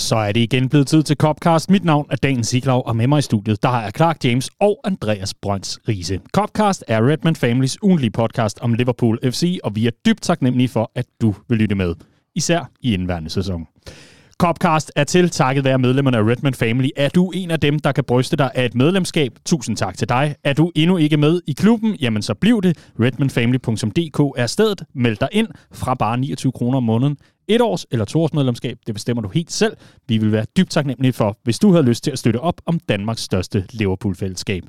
Så er det igen blevet tid til Copcast. Mit navn er Dan Siglaug, og med mig i studiet, der har jeg Clark James og Andreas Brønds Riese. Copcast er Redman Families ugenlige podcast om Liverpool FC, og vi er dybt taknemmelige for, at du vil lytte med. Især i indværende sæson. Copcast er til takket være medlemmerne af Redman Family. Er du en af dem, der kan bryste dig af et medlemskab? Tusind tak til dig. Er du endnu ikke med i klubben? Jamen så bliv det. redmanfamily.dk er stedet. Meld dig ind fra bare 29 kroner om måneden et års eller to års medlemskab, det bestemmer du helt selv. Vi vil være dybt taknemmelige for, hvis du har lyst til at støtte op om Danmarks største Liverpool-fællesskab.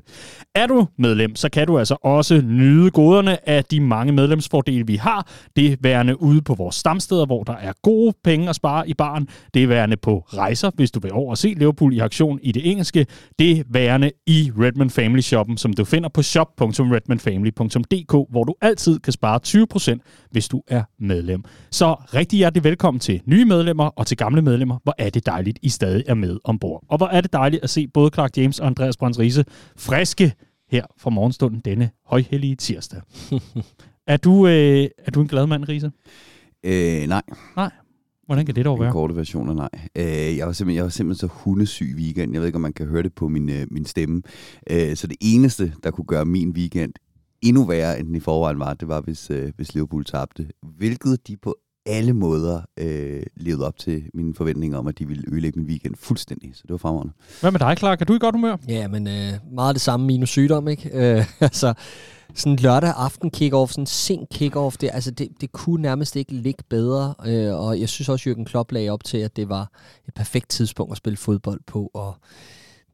Er du medlem, så kan du altså også nyde goderne af de mange medlemsfordele, vi har. Det er værende ude på vores stamsteder, hvor der er gode penge at spare i baren. Det er værende på rejser, hvis du vil over og se Liverpool i aktion i det engelske. Det er værende i Redman Family Shoppen, som du finder på shop.redmanfamily.dk, hvor du altid kan spare 20%, hvis du er medlem. Så rigtig hjertelig velkommen til nye medlemmer og til gamle medlemmer. Hvor er det dejligt, I stadig er med ombord. Og hvor er det dejligt at se både Clark James og Andreas Brands Riese friske her fra morgenstunden denne højhellige tirsdag. er, du, øh, er du en glad mand, Riese? Øh, nej. Nej. Hvordan kan det dog være? En korte version af nej. Øh, jeg, var simpelthen, jeg var simpelthen så hundesyg weekend. Jeg ved ikke, om man kan høre det på min, øh, min stemme. Øh, så det eneste, der kunne gøre min weekend endnu værre, end den i forvejen var, det var, hvis, øh, hvis Liverpool tabte. Hvilket de på alle måder øh, levede op til mine forventninger om, at de ville ødelægge min weekend fuldstændig. Så det var fremragende. Hvad med dig, Clark? Er du i godt humør? Ja, men øh, meget det samme minus sygdom, ikke? Øh, altså, sådan lørdag aften kick-off, sådan sen kick-off, det, altså det, det kunne nærmest ikke ligge bedre. Øh, og jeg synes også, Jürgen Klopp lagde op til, at det var et perfekt tidspunkt at spille fodbold på. Og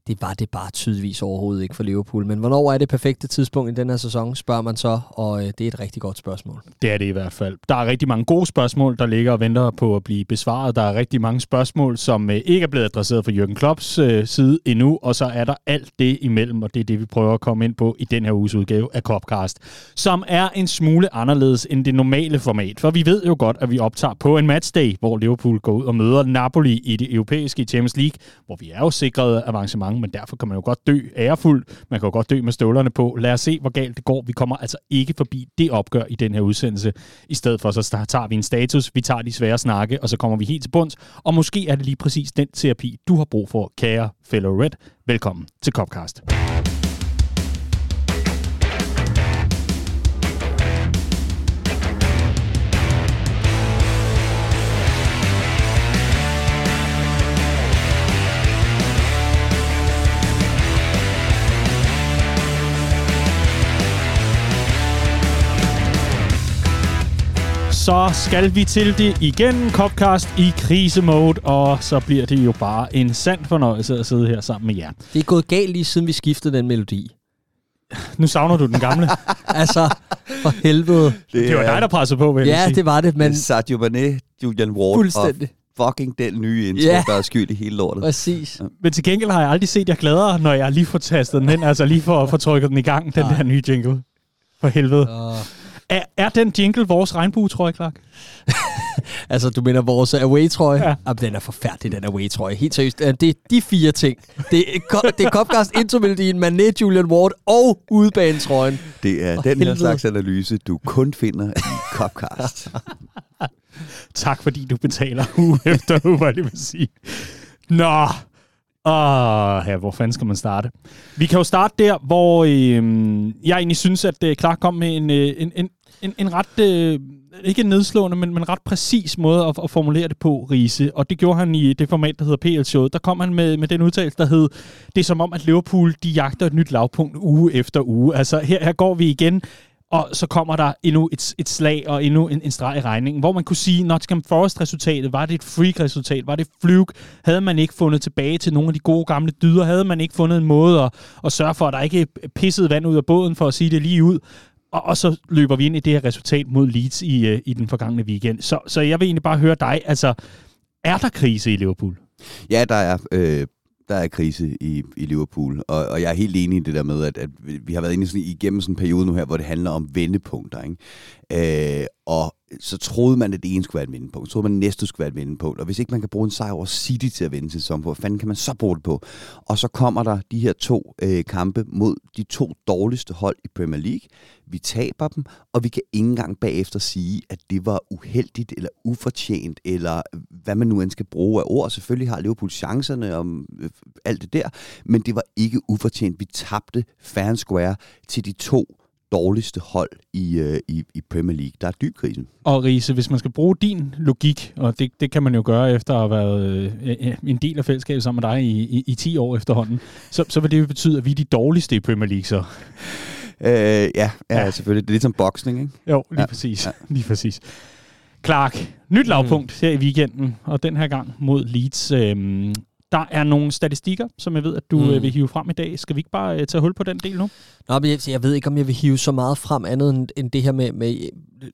det var det bare tydeligvis overhovedet ikke for Liverpool. Men hvornår er det perfekte tidspunkt i den her sæson, spørger man så, og øh, det er et rigtig godt spørgsmål. Det er det i hvert fald. Der er rigtig mange gode spørgsmål, der ligger og venter på at blive besvaret. Der er rigtig mange spørgsmål, som øh, ikke er blevet adresseret fra Jürgen Klopps øh, side endnu, og så er der alt det imellem, og det er det, vi prøver at komme ind på i den her uges udgave af Copcast, som er en smule anderledes end det normale format. For vi ved jo godt, at vi optager på en matchday, hvor Liverpool går ud og møder Napoli i det europæiske Champions League, hvor vi er jo sikret avancement men derfor kan man jo godt dø ærefuldt. Man kan jo godt dø med støvlerne på. Lad os se, hvor galt det går. Vi kommer altså ikke forbi det opgør i den her udsendelse. I stedet for, så tager vi en status, vi tager de svære snakke, og så kommer vi helt til bunds. Og måske er det lige præcis den terapi, du har brug for, kære fellow Red. Velkommen til Copcast. Så skal vi til det igen. Copcast i krisemode, og så bliver det jo bare en sand fornøjelse at sidde her sammen med jer. Det er gået galt lige siden vi skiftede den melodi. Nu savner du den gamle. altså, for helvede. Det, det var dig, der pressede på, vil Ja, sige. det var det, men... Sadio Mane, Julian Ward Fuldstændig. og fucking den nye intro, yeah. der er skyld i hele lortet. Præcis. Ja. Men til gengæld har jeg aldrig set jer gladere, når jeg lige får tastet den hen, altså lige for at få trykket den i gang, den Nej. der nye jingle. For helvede. Uh. Er, er den jingle vores regnbue-trøje, Clark? altså, du mener vores away-trøje? Ja. Jamen, den er forfærdelig, den away-trøje. Helt seriøst. Det er de fire ting. Det er, det er Copcast intromelodien, Mané, Julian Ward og udbanetrøjen. Det er oh, den helvede. her slags analyse, du kun finder i Copcast. tak, fordi du betaler uge efter uge, hvad det vil sige. Nå, Åh, ja, hvor fanden skal man starte? Vi kan jo starte der, hvor øh, jeg egentlig synes, at øh, Clark kom med en, øh, en, en, en, en ret, øh, ikke nedslående, men, men ret præcis måde at, at formulere det på, Riese. Og det gjorde han i det format, der hedder PL-showet. Der kom han med, med den udtalelse, der hed, det er som om, at Liverpool, de jagter et nyt lavpunkt uge efter uge. Altså, her, her går vi igen og så kommer der endnu et, et slag og endnu en, en streg i regningen, hvor man kunne sige, Nottingham Forest-resultatet, var det et freak-resultat? Var det flyg, Havde man ikke fundet tilbage til nogle af de gode gamle dyder? Havde man ikke fundet en måde at, at sørge for, at der ikke pissede vand ud af båden, for at sige det lige ud? Og, og så løber vi ind i det her resultat mod Leeds i, øh, i den forgangne weekend. Så, så jeg vil egentlig bare høre dig, altså, er der krise i Liverpool? Ja, der er. Øh, der er krise i, i Liverpool, og, og jeg er helt enig i det der med, at, at vi har været inde i sådan, igennem sådan en periode nu her, hvor det handler om vendepunkter. Ikke? Øh, og så troede man, at det ene skulle være et vendepunkt. Så troede man, at næste skulle være et vendepunkt. Og hvis ikke man kan bruge en sejr over City til at vende sin sæson på, hvad fanden kan man så bruge det på? Og så kommer der de her to øh, kampe mod de to dårligste hold i Premier League. Vi taber dem, og vi kan ikke engang bagefter sige, at det var uheldigt eller ufortjent, eller hvad man nu end skal bruge af ord. Selvfølgelig har Liverpool chancerne om øh, alt det der, men det var ikke ufortjent. Vi tabte fair square til de to dårligste hold i, øh, i, i Premier League. Der er dyb krisen. Og Riese, hvis man skal bruge din logik, og det, det kan man jo gøre efter at have været øh, en del af fællesskabet sammen med dig i, i, i 10 år efterhånden, så, så vil det jo betyde, at vi er de dårligste i Premier League så. Øh, ja, ja, ja, selvfølgelig. Det er lidt som boksning, ikke? Jo, lige ja. præcis. Ja. Lige præcis. Clark, nyt lavpunkt mm. her i weekenden, og den her gang mod Leeds. Øhm, der er nogle statistikker, som jeg ved, at du mm. Øh, vil hive frem i dag. Skal vi ikke bare uh, tage hul på den del nu? Nå, men jeg, jeg ved ikke, om jeg vil hive så meget frem andet end, end det her med, med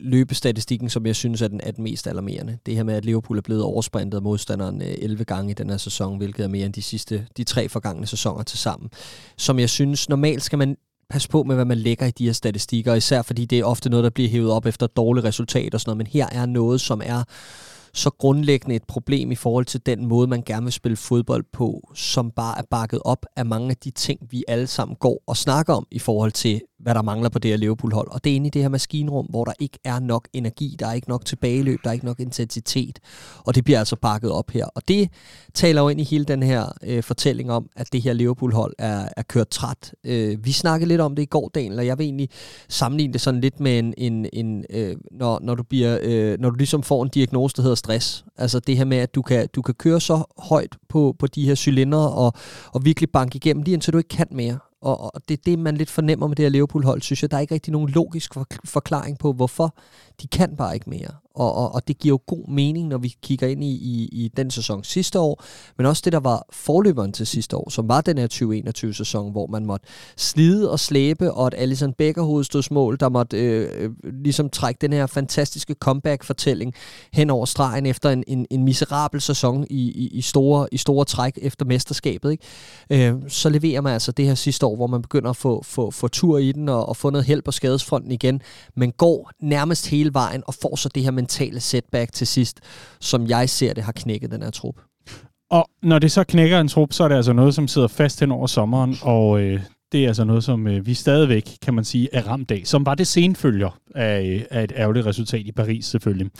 løbestatistikken, som jeg synes er den, er den mest alarmerende. Det her med, at Liverpool er blevet oversprintet af modstanderen 11 øh, gange i den her sæson, hvilket er mere end de sidste de tre forgangne sæsoner til sammen. Som jeg synes, normalt skal man passe på med, hvad man lægger i de her statistikker, især fordi det er ofte noget, der bliver hævet op efter dårlige resultater og sådan noget, men her er noget, som er så grundlæggende et problem i forhold til den måde, man gerne vil spille fodbold på, som bare er bakket op af mange af de ting, vi alle sammen går og snakker om i forhold til hvad der mangler på det her Liverpool-hold. Og det er inde i det her maskinrum, hvor der ikke er nok energi, der er ikke nok tilbageløb, der er ikke nok intensitet. Og det bliver altså bakket op her. Og det taler jo ind i hele den her øh, fortælling om, at det her Liverpool-hold er, er kørt træt. Øh, vi snakkede lidt om det i går, Daniel, og jeg vil egentlig sammenligne det sådan lidt med en, en, en øh, når, når, du bliver, øh, når du ligesom får en diagnose, der hedder stress. Altså det her med, at du kan, du kan køre så højt på, på de her cylindre og, og virkelig banke igennem, lige indtil du ikke kan mere. Og, og det er det, man lidt fornemmer med det her Liverpool-hold, synes jeg. Der er ikke rigtig nogen logisk forklaring på, hvorfor de kan bare ikke mere. Og, og, og det giver jo god mening, når vi kigger ind i, i, i den sæson sidste år, men også det, der var forløberen til sidste år, som var den her 2021-sæson, hvor man måtte slide og slæbe, og at Alison Becker hovedstødsmål, der måtte øh, øh, ligesom trække den her fantastiske comeback-fortælling hen over stregen efter en, en, en miserabel sæson i, i, i, store, i store træk efter mesterskabet. Ikke? Øh, så leverer man altså det her sidste år, hvor man begynder at få, få, få tur i den og, og få noget held på skadesfronten igen, men går nærmest hele vejen og får så det her mentale setback til sidst, som jeg ser det har knækket den her trup. Og når det så knækker en trup, så er det altså noget, som sidder fast hen over sommeren, og øh, det er altså noget, som øh, vi stadigvæk, kan man sige, er ramt af, som var det senfølger af, øh, af et ærgerligt resultat i Paris selvfølgelig.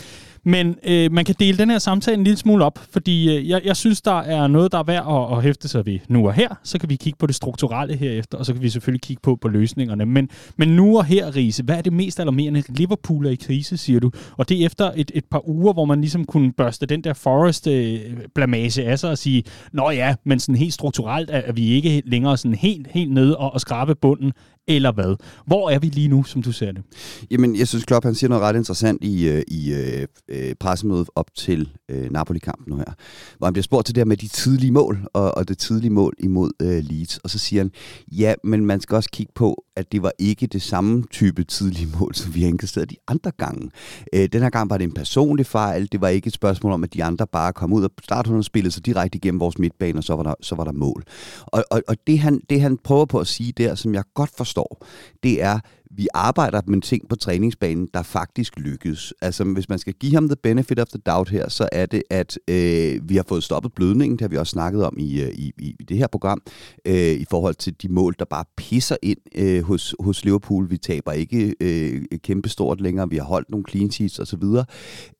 Men øh, man kan dele den her samtale en lille smule op, fordi øh, jeg, jeg synes, der er noget, der er værd at, at hæfte sig ved nu og her. Så kan vi kigge på det strukturelle herefter, og så kan vi selvfølgelig kigge på, på løsningerne. Men, men nu og her, Riese, hvad er det mest alarmerende? Liverpool er i krise, siger du. Og det er efter et, et par uger, hvor man ligesom kunne børste den der Forest-blamage øh, af sig og sige, nå ja, men sådan helt strukturelt er, er vi ikke længere sådan helt, helt nede og, og skrabe bunden eller hvad? Hvor er vi lige nu, som du ser det? Jamen, jeg synes, Klopp han siger noget ret interessant i, øh, i øh, øh, pressemødet op til øh, Napoli-kampen nu her, hvor han bliver spurgt til det her med de tidlige mål, og, og det tidlige mål imod øh, Leeds. Og så siger han, ja, men man skal også kigge på, at det var ikke det samme type tidlige mål, som vi har indkasteret de andre gange. Øh, den her gang var det en personlig fejl. Det var ikke et spørgsmål om, at de andre bare kom ud og startede spillet sig direkte igennem vores midtbane, og så var der, så var der mål. Og, og, og det, han, det han prøver på at sige der, som jeg godt forstår, det er, vi arbejder med ting på træningsbanen, der faktisk lykkes. Altså, hvis man skal give ham the benefit of the doubt her, så er det, at øh, vi har fået stoppet blødningen, det har vi også snakket om i, øh, i, i det her program, øh, i forhold til de mål, der bare pisser ind øh, hos, hos Liverpool. Vi taber ikke øh, kæmpestort længere, vi har holdt nogle clean sheets osv.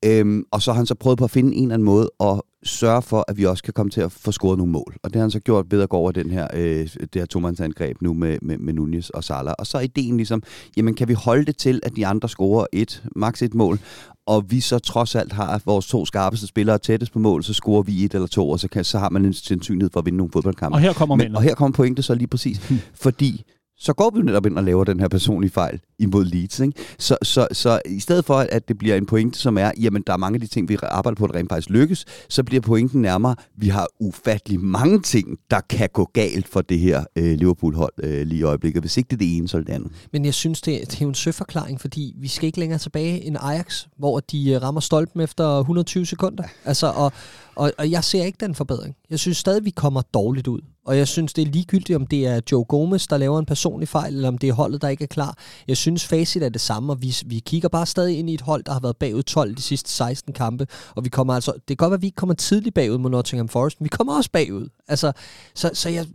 Øhm, og så har han så prøvet på at finde en eller anden måde at sørge for, at vi også kan komme til at få scoret nogle mål. Og det har han så gjort ved at gå over den her, øh, det her tomandsangreb nu med, med, med Nunez og Salah. Og så er ideen ligesom, jamen kan vi holde det til, at de andre scorer et, maks et mål, og vi så trods alt har vores to skarpeste spillere tættest på mål, så scorer vi et eller to, og så, kan, så har man en sandsynlighed for at vinde nogle fodboldkampe. Og her kommer Men, Og her kommer pointet så lige præcis, fordi så går vi netop ind og laver den her personlige fejl imod Leeds. Ikke? Så, så, så i stedet for, at det bliver en pointe, som er, jamen der er mange af de ting, vi arbejder på, at rent faktisk lykkes, så bliver pointen nærmere, vi har ufattelig mange ting, der kan gå galt for det her øh, Liverpool-hold øh, lige i øjeblikket. Hvis ikke det er det ene, så er det andet. Men jeg synes, det, det er en søforklaring, fordi vi skal ikke længere tilbage end Ajax, hvor de øh, rammer stolpen efter 120 sekunder. Altså, og, og, og jeg ser ikke den forbedring. Jeg synes stadig, vi kommer dårligt ud. Og jeg synes, det er ligegyldigt, om det er Joe Gomez, der laver en personlig fejl, eller om det er holdet, der ikke er klar. Jeg synes, facit er det samme, og vi, vi kigger bare stadig ind i et hold, der har været bagud 12 de sidste 16 kampe, og vi kommer altså, det kan godt være, at vi ikke kommer tidligt bagud mod Nottingham Forest, men vi kommer også bagud. Altså, så, så jeg,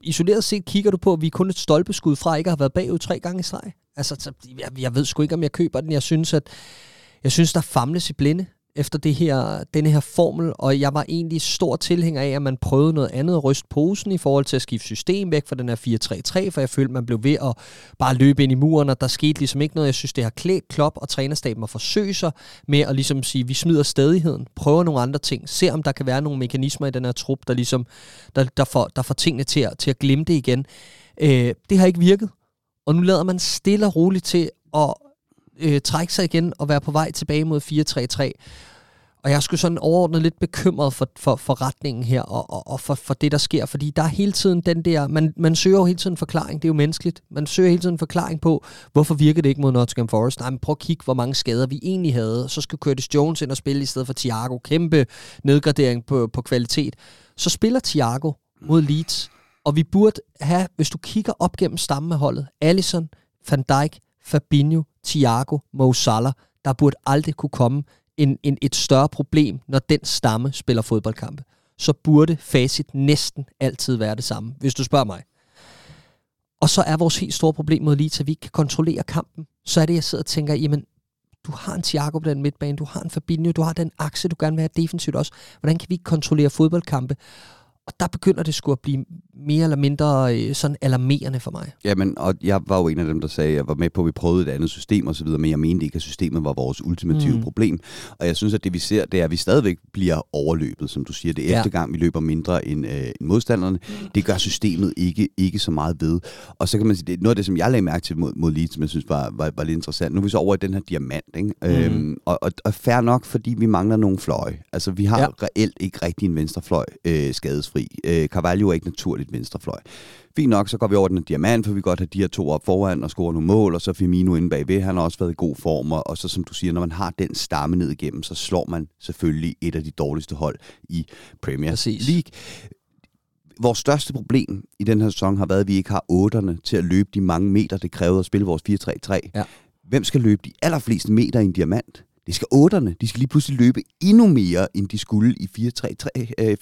isoleret set kigger du på, at vi er kun et stolpeskud fra ikke har været bagud tre gange i streg. Altså, så, jeg, jeg ved sgu ikke, om jeg køber den. Jeg synes, at jeg synes, der famles i blinde efter det her, denne her formel, og jeg var egentlig stor tilhænger af, at man prøvede noget andet at ryste posen i forhold til at skifte system væk fra den her 4-3-3, for jeg følte, man blev ved at bare løbe ind i muren, og der skete ligesom ikke noget. Jeg synes, det har klædt Klopp og trænerstaben at forsøge sig med at ligesom sige, vi smider stadigheden, prøver nogle andre ting, ser om der kan være nogle mekanismer i den her trup, der ligesom, der, der, får, der får tingene til at, til at glemme det igen. Øh, det har ikke virket, og nu lader man stille og roligt til at øh, trække sig igen og være på vej tilbage mod 4-3-3. Og jeg skulle sådan overordnet lidt bekymret for, for, for retningen her, og, og, og for, for det, der sker. Fordi der er hele tiden den der... Man, man søger jo hele tiden en forklaring. Det er jo menneskeligt. Man søger hele tiden en forklaring på, hvorfor virker det ikke mod Nottingham Forest. Nej, men prøv at kigge, hvor mange skader vi egentlig havde. Så skal Curtis Jones ind og spille i stedet for Thiago. Kæmpe nedgradering på, på kvalitet. Så spiller Thiago mod Leeds. Og vi burde have, hvis du kigger op gennem stammeholdet, Allison, Van Dijk, Fabinho, Thiago, Mo Salah, der burde aldrig kunne komme en, en, et større problem, når den stamme spiller fodboldkampe. Så burde facit næsten altid være det samme, hvis du spørger mig. Og så er vores helt store problem mod Leeds, at vi ikke kan kontrollere kampen. Så er det, jeg sidder og tænker, jamen, du har en Thiago på den midtbane, du har en Fabinho, du har den akse, du gerne vil have defensivt også. Hvordan kan vi ikke kontrollere fodboldkampe? Og der begynder det sgu at blive mere eller mindre øh, sådan alarmerende for mig. Jamen, og jeg var jo en af dem, der sagde, at jeg var med på, at vi prøvede et andet system osv., men jeg mente ikke, at systemet var vores ultimative mm. problem. Og jeg synes, at det vi ser, det er, at vi stadigvæk bliver overløbet, som du siger. Det er ja. gang, vi løber mindre end, øh, end modstanderne. Mm. Det gør systemet ikke, ikke så meget ved. Og så kan man sige, det er noget af det, som jeg lagde mærke til mod, mod Leeds, som jeg synes var, var, var lidt interessant. Nu er vi så over i den her diamant, ikke? Mm. Øhm, og, og, og fair nok, fordi vi mangler nogle fløje. Altså, vi har ja. reelt ikke rigtig en venstrefløj øh, skadesfri. Øh, Carvalho er ikke naturligt venstrefløj. Fint nok, så går vi over den diamant, for vi godt have de her to op foran og score nogle mål, og så Firmino inde bagved. Han har også været i god form, og så som du siger, når man har den stamme ned igennem, så slår man selvfølgelig et af de dårligste hold i Premier Præcis. League vores største problem i den her sæson har været, at vi ikke har otterne til at løbe de mange meter, det krævede at spille vores 4-3-3. Ja. Hvem skal løbe de allerfleste meter i en diamant? Det skal otterne. De skal lige pludselig løbe endnu mere, end de skulle i 4-3-3. Øh,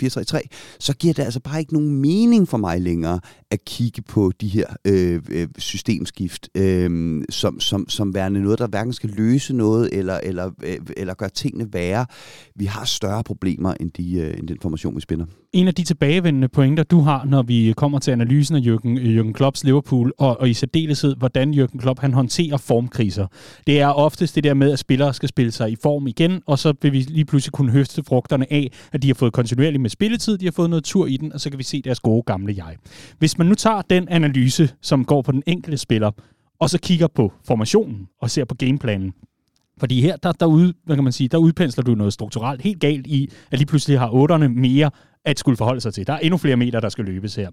Så giver det altså bare ikke nogen mening for mig længere at kigge på de her øh, øh, systemskift, øh, som, som, som værende noget, der hverken skal løse noget eller, eller, øh, eller gøre tingene værre. Vi har større problemer end, de, øh, end den formation, vi spinder. En af de tilbagevendende pointer, du har, når vi kommer til analysen af Jürgen, Jürgen Klopps Liverpool, og, og i særdeleshed, hvordan Jürgen Klopp han håndterer formkriser, det er oftest det der med, at spillere skal spille sig i form igen, og så vil vi lige pludselig kunne høste frugterne af, at de har fået kontinuerligt med spilletid, de har fået noget tur i den, og så kan vi se deres gode gamle jeg. Hvis man nu tager den analyse, som går på den enkelte spiller, og så kigger på formationen og ser på gameplanen, fordi her, der, der, ud, hvad kan man sige, der udpensler du noget strukturelt helt galt i, at lige pludselig har otterne mere at skulle forholde sig til. Der er endnu flere meter, der skal løbes her.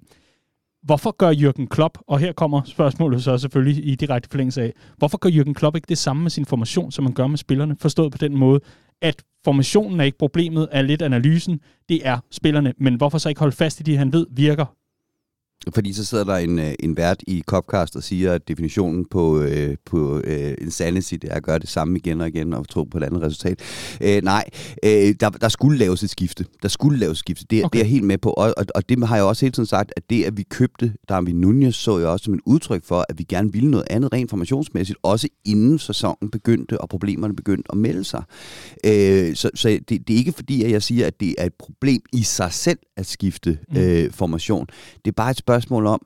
Hvorfor gør Jürgen Klopp, og her kommer spørgsmålet så selvfølgelig i direkte forlængelse af, hvorfor gør Jürgen Klopp ikke det samme med sin formation, som man gør med spillerne? Forstået på den måde, at formationen er ikke problemet, er lidt analysen, det er spillerne. Men hvorfor så ikke holde fast i det, han ved virker fordi så sidder der en, øh, en vært i Copcast og siger, at definitionen på, øh, på øh, insanity, det er at gøre det samme igen og igen og tro på et andet resultat. Øh, nej, øh, der, der skulle laves et skifte. Der skulle laves et skifte. Det, okay. det er jeg helt med på. Og, og, og det har jeg også hele tiden sagt, at det, at vi købte Darwin Nunez, så jeg også som en udtryk for, at vi gerne ville noget andet rent formationsmæssigt, også inden sæsonen begyndte, og problemerne begyndte at melde sig. Øh, så så det, det er ikke fordi, at jeg siger, at det er et problem i sig selv at skifte mm. øh, formation. Det er bare et spørgsmål spørgsmål om,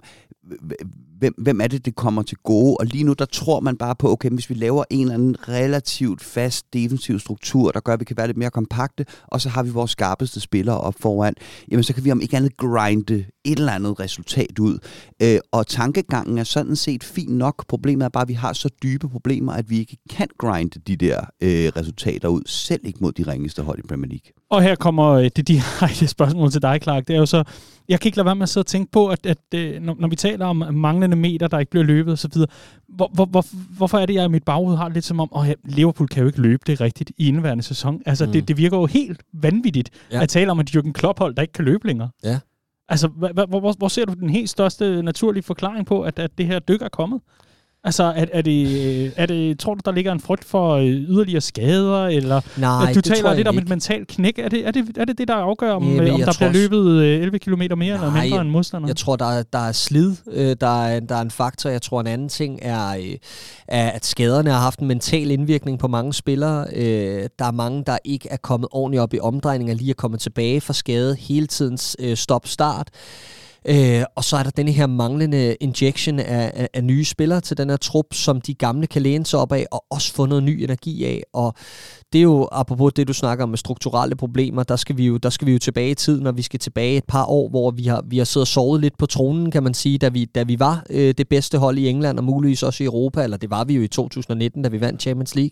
hvem, hvem er det, det kommer til gode? Og lige nu, der tror man bare på, okay, hvis vi laver en eller anden relativt fast defensiv struktur, der gør, at vi kan være lidt mere kompakte, og så har vi vores skarpeste spillere op foran, jamen så kan vi om ikke andet grinde et eller andet resultat ud. Øh, og tankegangen er sådan set fint nok. Problemet er bare, at vi har så dybe problemer, at vi ikke kan grinde de der øh, resultater ud, selv ikke mod de ringeste hold i Premier League. Og her kommer øh, det direkte spørgsmål til dig, Clark. Det er jo så, jeg kan ikke lade være med at sidde og tænke på, at, at øh, når, når vi taler om manglende meter, der ikke bliver løbet osv., hvor, hvor, hvor, hvorfor er det, jeg i mit baghoved har lidt som om, at Liverpool kan jo ikke løbe det rigtigt i indeværende sæson. Altså, mm. det, det virker jo helt vanvittigt ja. at tale om et Jürgen Klopp-hold, der ikke kan løbe længere. Ja. Altså, hvor, hvor, hvor ser du den helt største naturlige forklaring på, at, at det her dyk er kommet? Altså, er, er, det, er det, tror du, der ligger en frygt for øh, yderligere skader? Eller, Nej, du taler lidt om ikke. et mentalt knæk. Er det er det, er det, det der afgør, om, Jamen, øh, om der tror bliver løbet øh, 11 km mere eller Nej, mindre end modstanderen? Jeg tror, der er, der er slid, øh, der, er, der er en faktor. Jeg tror, en anden ting er, øh, er, at skaderne har haft en mental indvirkning på mange spillere. Øh, der er mange, der ikke er kommet ordentligt op i omdrejninger, lige er kommet tilbage fra skade, hele tidens øh, stop-start. Øh, og så er der den her manglende injection af, af, af nye spillere til den her trup, som de gamle kan læne sig op af, og også få noget ny energi af. Og det er jo, apropos det, du snakker om med strukturelle problemer, der skal vi jo, der skal vi jo tilbage i tiden, når vi skal tilbage et par år, hvor vi har, vi har siddet og sovet lidt på tronen, kan man sige, da vi, da vi var øh, det bedste hold i England, og muligvis også i Europa, eller det var vi jo i 2019, da vi vandt Champions League.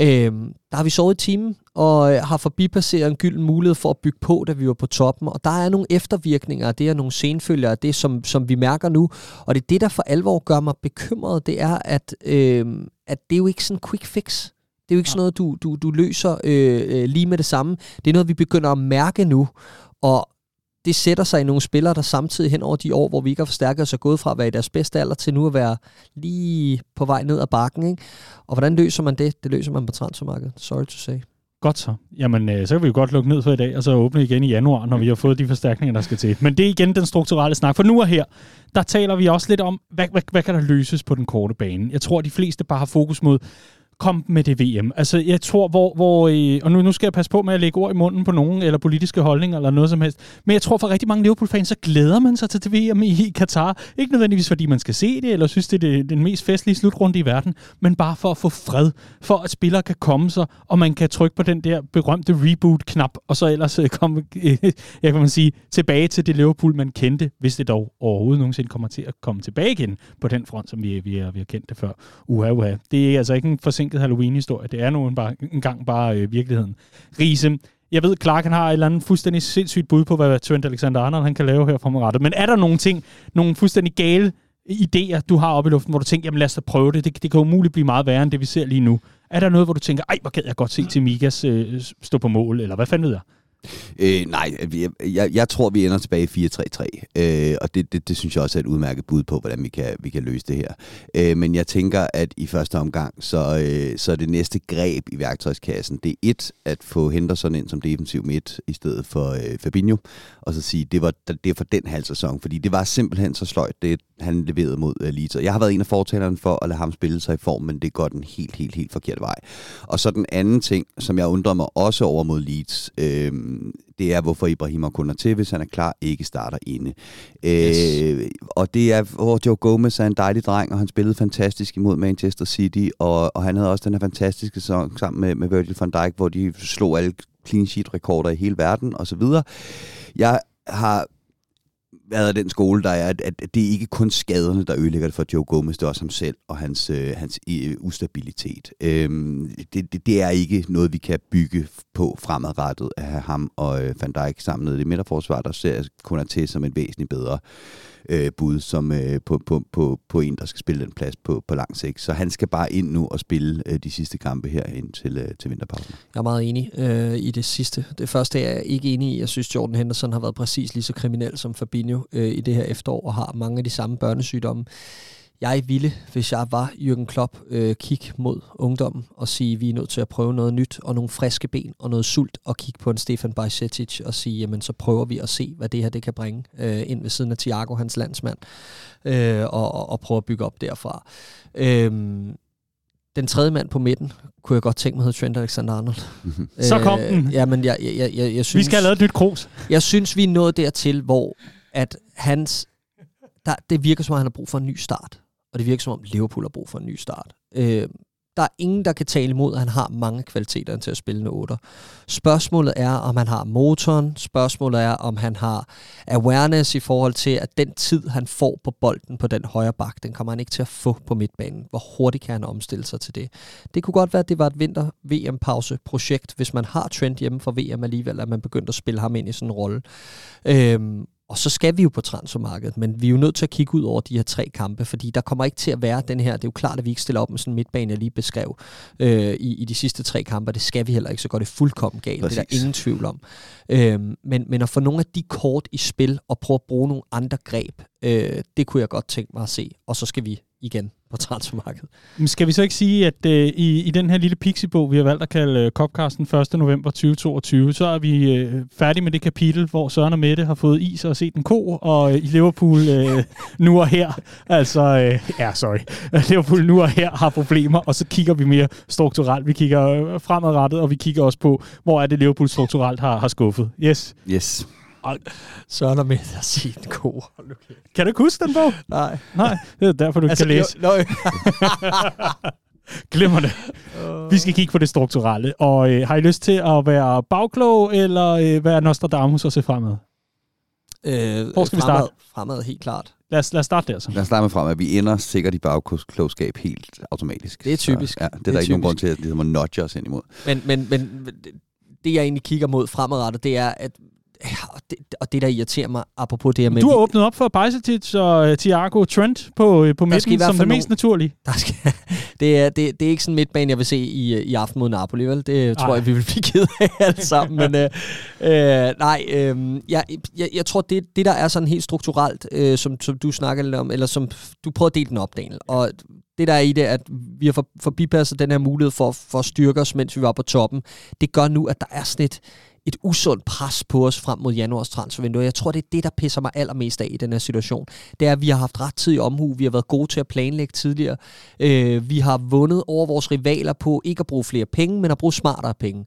Øh, der har vi sovet i timen, og øh, har forbipasseret en gylden mulighed for at bygge på, da vi var på toppen. Og der er nogle eftervirkninger, det er nogle senfølger af det, som, som vi mærker nu. Og det er det, der for alvor gør mig bekymret, det er, at, øh, at det er jo ikke sådan en quick fix. Det er jo ikke sådan noget, du, du, du løser øh, øh, lige med det samme. Det er noget, vi begynder at mærke nu. Og det sætter sig i nogle spillere, der samtidig hen over de år, hvor vi ikke har forstærket os og gået fra at være i deres bedste alder, til nu at være lige på vej ned ad bakken. Ikke? Og hvordan løser man det? Det løser man på transfermarkedet. Sorry to say. Godt så. Jamen, øh, så kan vi jo godt lukke ned for i dag, og så åbne igen i januar, når vi har fået de forstærkninger, der skal til. Men det er igen den strukturelle snak. For nu og her, der taler vi også lidt om, hvad, hvad, hvad kan der løses på den korte bane? Jeg tror, de fleste bare har fokus mod, kom med det VM. Altså, jeg tror, hvor... hvor øh, og nu, nu skal jeg passe på med at lægge ord i munden på nogen, eller politiske holdninger, eller noget som helst. Men jeg tror, for rigtig mange Liverpool-fans, så glæder man sig til det VM i Katar. Ikke nødvendigvis, fordi man skal se det, eller synes, det er det, den mest festlige slutrunde i verden, men bare for at få fred. For at spillere kan komme sig, og man kan trykke på den der berømte reboot-knap, og så ellers øh, komme, øh, jeg kan man sige, tilbage til det Liverpool, man kendte, hvis det dog overhovedet nogensinde kommer til at komme tilbage igen på den front, som vi, vi, har, vi har kendt det før. Uha, uha. Det er altså ikke en forsinket Halloween-historie. Det er nu bare, en gang bare øh, virkeligheden. Riese, jeg ved, Clark han har et eller andet fuldstændig sindssygt bud på, hvad Trent Alexander-Arnold han kan lave her fremadrettet. Men er der nogle ting, nogle fuldstændig gale idéer, du har oppe i luften, hvor du tænker, jamen lad os da prøve det. det. Det kan umuligt blive meget værre, end det vi ser lige nu. Er der noget, hvor du tænker, ej, hvor kan jeg godt se til Mikas øh, stå på mål, eller hvad fanden ved jeg? Øh, nej, jeg, jeg, jeg tror, vi ender tilbage i 4-3-3, øh, og det, det, det synes jeg også er et udmærket bud på, hvordan vi kan, vi kan løse det her. Øh, men jeg tænker, at i første omgang, så, øh, så er det næste greb i værktøjskassen, det er et, at få Henderson ind som defensiv midt, i stedet for øh, Fabinho, og så sige, det var det er for den halv sæson, fordi det var simpelthen så sløjt, det han leverede mod øh, Leeds. Jeg har været en af fortalerne for at lade ham spille sig i form, men det går den helt, helt, helt forkerte vej. Og så den anden ting, som jeg undrer mig også over mod Leeds, øh, det er, hvorfor Ibrahim kun er til, hvis han er klar, ikke starter inde. Yes. Øh, og det er, hvor Joe Gomez er en dejlig dreng, og han spillede fantastisk imod Manchester City, og, og han havde også den her fantastiske sæson sammen med, med Virgil van Dijk, hvor de slog alle clean sheet rekorder i hele verden, og så videre. Jeg har været den skole, der er, at, at det er ikke kun skaderne, der ødelægger det for Joe Gomez, det er også ham selv og hans, øh, hans øh, ustabilitet. Øhm, det, det, det er ikke noget, vi kan bygge på fremadrettet at have ham og øh, Van Dijk samlet i det midterforsvar, der ser kun er til som en væsentlig bedre øh, bud som, øh, på, på, på, på en, der skal spille den plads på, på lang sigt. Så han skal bare ind nu og spille øh, de sidste kampe her ind til, øh, til vinterpausen. Jeg er meget enig øh, i det sidste. Det første er jeg ikke enig i. Jeg synes, Jordan Henderson har været præcis lige så kriminel som Fabinho øh, i det her efterår, og har mange af de samme børnesygdomme. Jeg ville, hvis jeg var Jürgen Klopp, øh, kigge mod ungdommen og sige, at vi er nødt til at prøve noget nyt og nogle friske ben og noget sult og kigge på en Stefan Bajsetic og sige, jamen så prøver vi at se, hvad det her det kan bringe øh, ind ved siden af Thiago, hans landsmand, øh, og, og, og prøve at bygge op derfra. Øh, den tredje mand på midten kunne jeg godt tænke mig hedder Trent Alexander-Arnold. Så kom den. Øh, jamen, jeg, jeg, jeg, jeg, jeg synes... Vi skal have lavet et nyt krus. Jeg synes, vi er nået dertil, hvor at hans, der, det virker som om, han har brug for en ny start. Og det virker som om, Liverpool har brug for en ny start. Øh, der er ingen, der kan tale imod, at han har mange kvaliteter til at spille en 8. Spørgsmålet er, om han har motoren. Spørgsmålet er, om han har awareness i forhold til, at den tid, han får på bolden på den højre bak, den kommer han ikke til at få på midtbanen. Hvor hurtigt kan han omstille sig til det? Det kunne godt være, at det var et vinter-VM-pause-projekt, hvis man har Trent hjemme for VM alligevel, at man begyndte at spille ham ind i sådan en rolle. Øhm, og så skal vi jo på transfermarkedet, men vi er jo nødt til at kigge ud over de her tre kampe, fordi der kommer ikke til at være den her, det er jo klart, at vi ikke stiller op med sådan en midtbane, jeg lige beskrev øh, i, i de sidste tre kampe, det skal vi heller ikke, så går det fuldkommen galt, Præcis. det er der ingen tvivl om. Øhm, men, men at få nogle af de kort i spil, og prøve at bruge nogle andre greb, øh, det kunne jeg godt tænke mig at se, og så skal vi igen på transfermarkedet. Men skal vi så ikke sige, at øh, i, i den her lille pixibog, vi har valgt at kalde øh, Copcasten 1. november 2022, så er vi øh, færdige med det kapitel, hvor Søren og Mette har fået is og set en ko, og øh, i Liverpool øh, nu og her, altså, øh, ja, sorry, Liverpool nu og her har problemer, og så kigger vi mere strukturelt. Vi kigger øh, fremadrettet, og vi kigger også på, hvor er det Liverpool strukturelt har, har skuffet. Yes. Yes. Søren og Mette har set en ko. Kan du ikke huske den bog? Nej. Nej, det er derfor, du altså, kan læse. Jo, Glemmer det. Vi skal kigge på det strukturelle. Og øh, har I lyst til at være bagklog, eller øh, være Nostradamus og se fremad? øh, Hvor skal vi fremad, starte? Fremad, helt klart. Lad os, lad os starte der så. Lad os starte med frem, at vi ender sikkert i bagklogskab helt automatisk. Det er typisk. Så, ja, det er Det er der ikke nogen grund til, at ligesom at nudge os ind imod. Men, men, men det, jeg egentlig kigger mod fremadrettet, det er, at og det, og det, der irriterer mig, apropos det her med... Du har åbnet op for Bajsetic og uh, Thiago Trent på, uh, på midten som det mest naturlige. Der skal, det, er, det, det er ikke sådan en midtbane, jeg vil se i, i aften mod Napoli, vel? Det tror Ej. jeg, vi vil blive ked af alle sammen. Men øh, øh, nej, øh, jeg, jeg, jeg tror, det, det der er sådan helt strukturelt, øh, som, som du snakker lidt om, eller som du prøver at dele den op, Daniel. Og det der er i det, at vi har for, forbipasset den her mulighed for, for at styrke os, mens vi var på toppen, det gør nu, at der er sådan et, et usundt pres på os frem mod januars transfervindue. Jeg tror, det er det, der pisser mig allermest af i den her situation. Det er, at vi har haft ret tid i omhu. Vi har været gode til at planlægge tidligere. Øh, vi har vundet over vores rivaler på ikke at bruge flere penge, men at bruge smartere penge.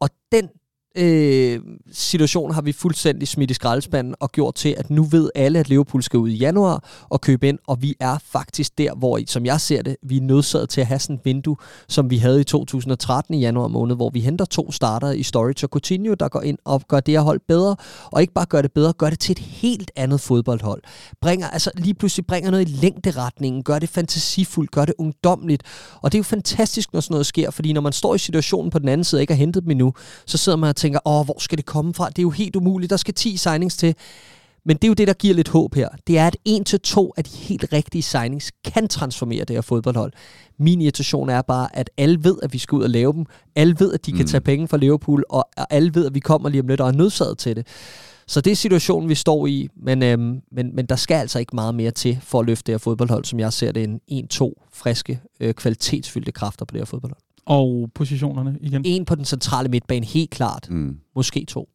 Og den øh, situation har vi fuldstændig smidt i skraldespanden og gjort til, at nu ved alle, at Liverpool skal ud i januar og købe ind, og vi er faktisk der, hvor, som jeg ser det, vi er nødsaget til at have sådan et vindue, som vi havde i 2013 i januar måned, hvor vi henter to starter i Storage og Coutinho, der går ind og gør det her hold bedre, og ikke bare gør det bedre, gør det til et helt andet fodboldhold. Bringer, altså lige pludselig bringer noget i længderetningen, gør det fantasifuldt, gør det ungdomligt, og det er jo fantastisk, når sådan noget sker, fordi når man står i situationen på den anden side og ikke har hentet dem endnu, så sidder man og tænker, åh, hvor skal det komme fra? Det er jo helt umuligt, der skal 10 signings til. Men det er jo det, der giver lidt håb her. Det er, at en til to af de helt rigtige signings kan transformere det her fodboldhold. Min irritation er bare, at alle ved, at vi skal ud og lave dem. Alle ved, at de kan Mm. tage penge fra Liverpool, og og alle ved, at vi kommer lige om lidt og er nødsaget til det. Så det er situationen, vi står i, men, øhm, men, men der skal altså ikke meget mere til for at løfte det her fodboldhold, som jeg ser det en 1-2 friske, øh, kvalitetsfyldte kræfter på det her fodboldhold. Og positionerne igen. En på den centrale midtbane, helt klart. Mm. Måske to.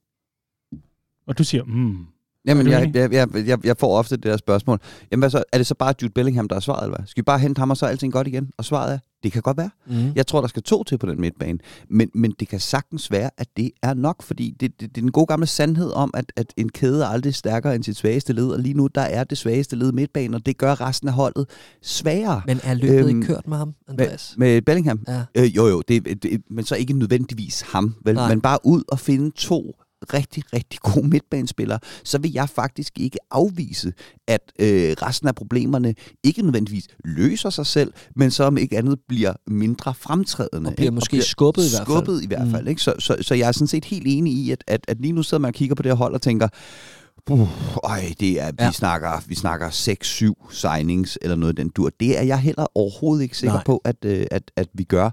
Og du siger, mm. Jamen, jeg, jeg, jeg, jeg, jeg får ofte det der spørgsmål. Jamen, hvad så? Er det så bare Jude Bellingham, der er svaret, eller hvad? Skal vi bare hente ham, og så er alting godt igen? Og svaret er, det kan godt være. Mm. Jeg tror, der skal to til på den midtbane. Men, men det kan sagtens være, at det er nok, fordi det, det, det er den gode gamle sandhed om, at, at en kæde er aldrig stærkere end sit svageste led, og lige nu, der er det svageste led midtbanen, og det gør resten af holdet sværere. Men er løbet Øhm, ikke kørt med ham, Andreas? Med, med Bellingham? Ja. Øh, jo, jo, det, det, men så ikke nødvendigvis ham, vel? Nej. Men bare ud og finde to rigtig, rigtig gode midtbanespillere, så vil jeg faktisk ikke afvise, at øh, resten af problemerne ikke nødvendigvis løser sig selv, men så om ikke andet bliver mindre fremtrædende. Og bliver ikke? måske skubbet i hvert fald. Skubbet i hvert fald. Mm. Ikke? Så, så, så jeg er sådan set helt enig i, at, at, at lige nu sidder man og kigger på det her hold og tænker, Uh, øj, det er, ja. Vi snakker, vi snakker 6-7 signings eller noget den dur. Det er jeg heller overhovedet ikke sikker Nej. på, at, øh, at, at vi gør.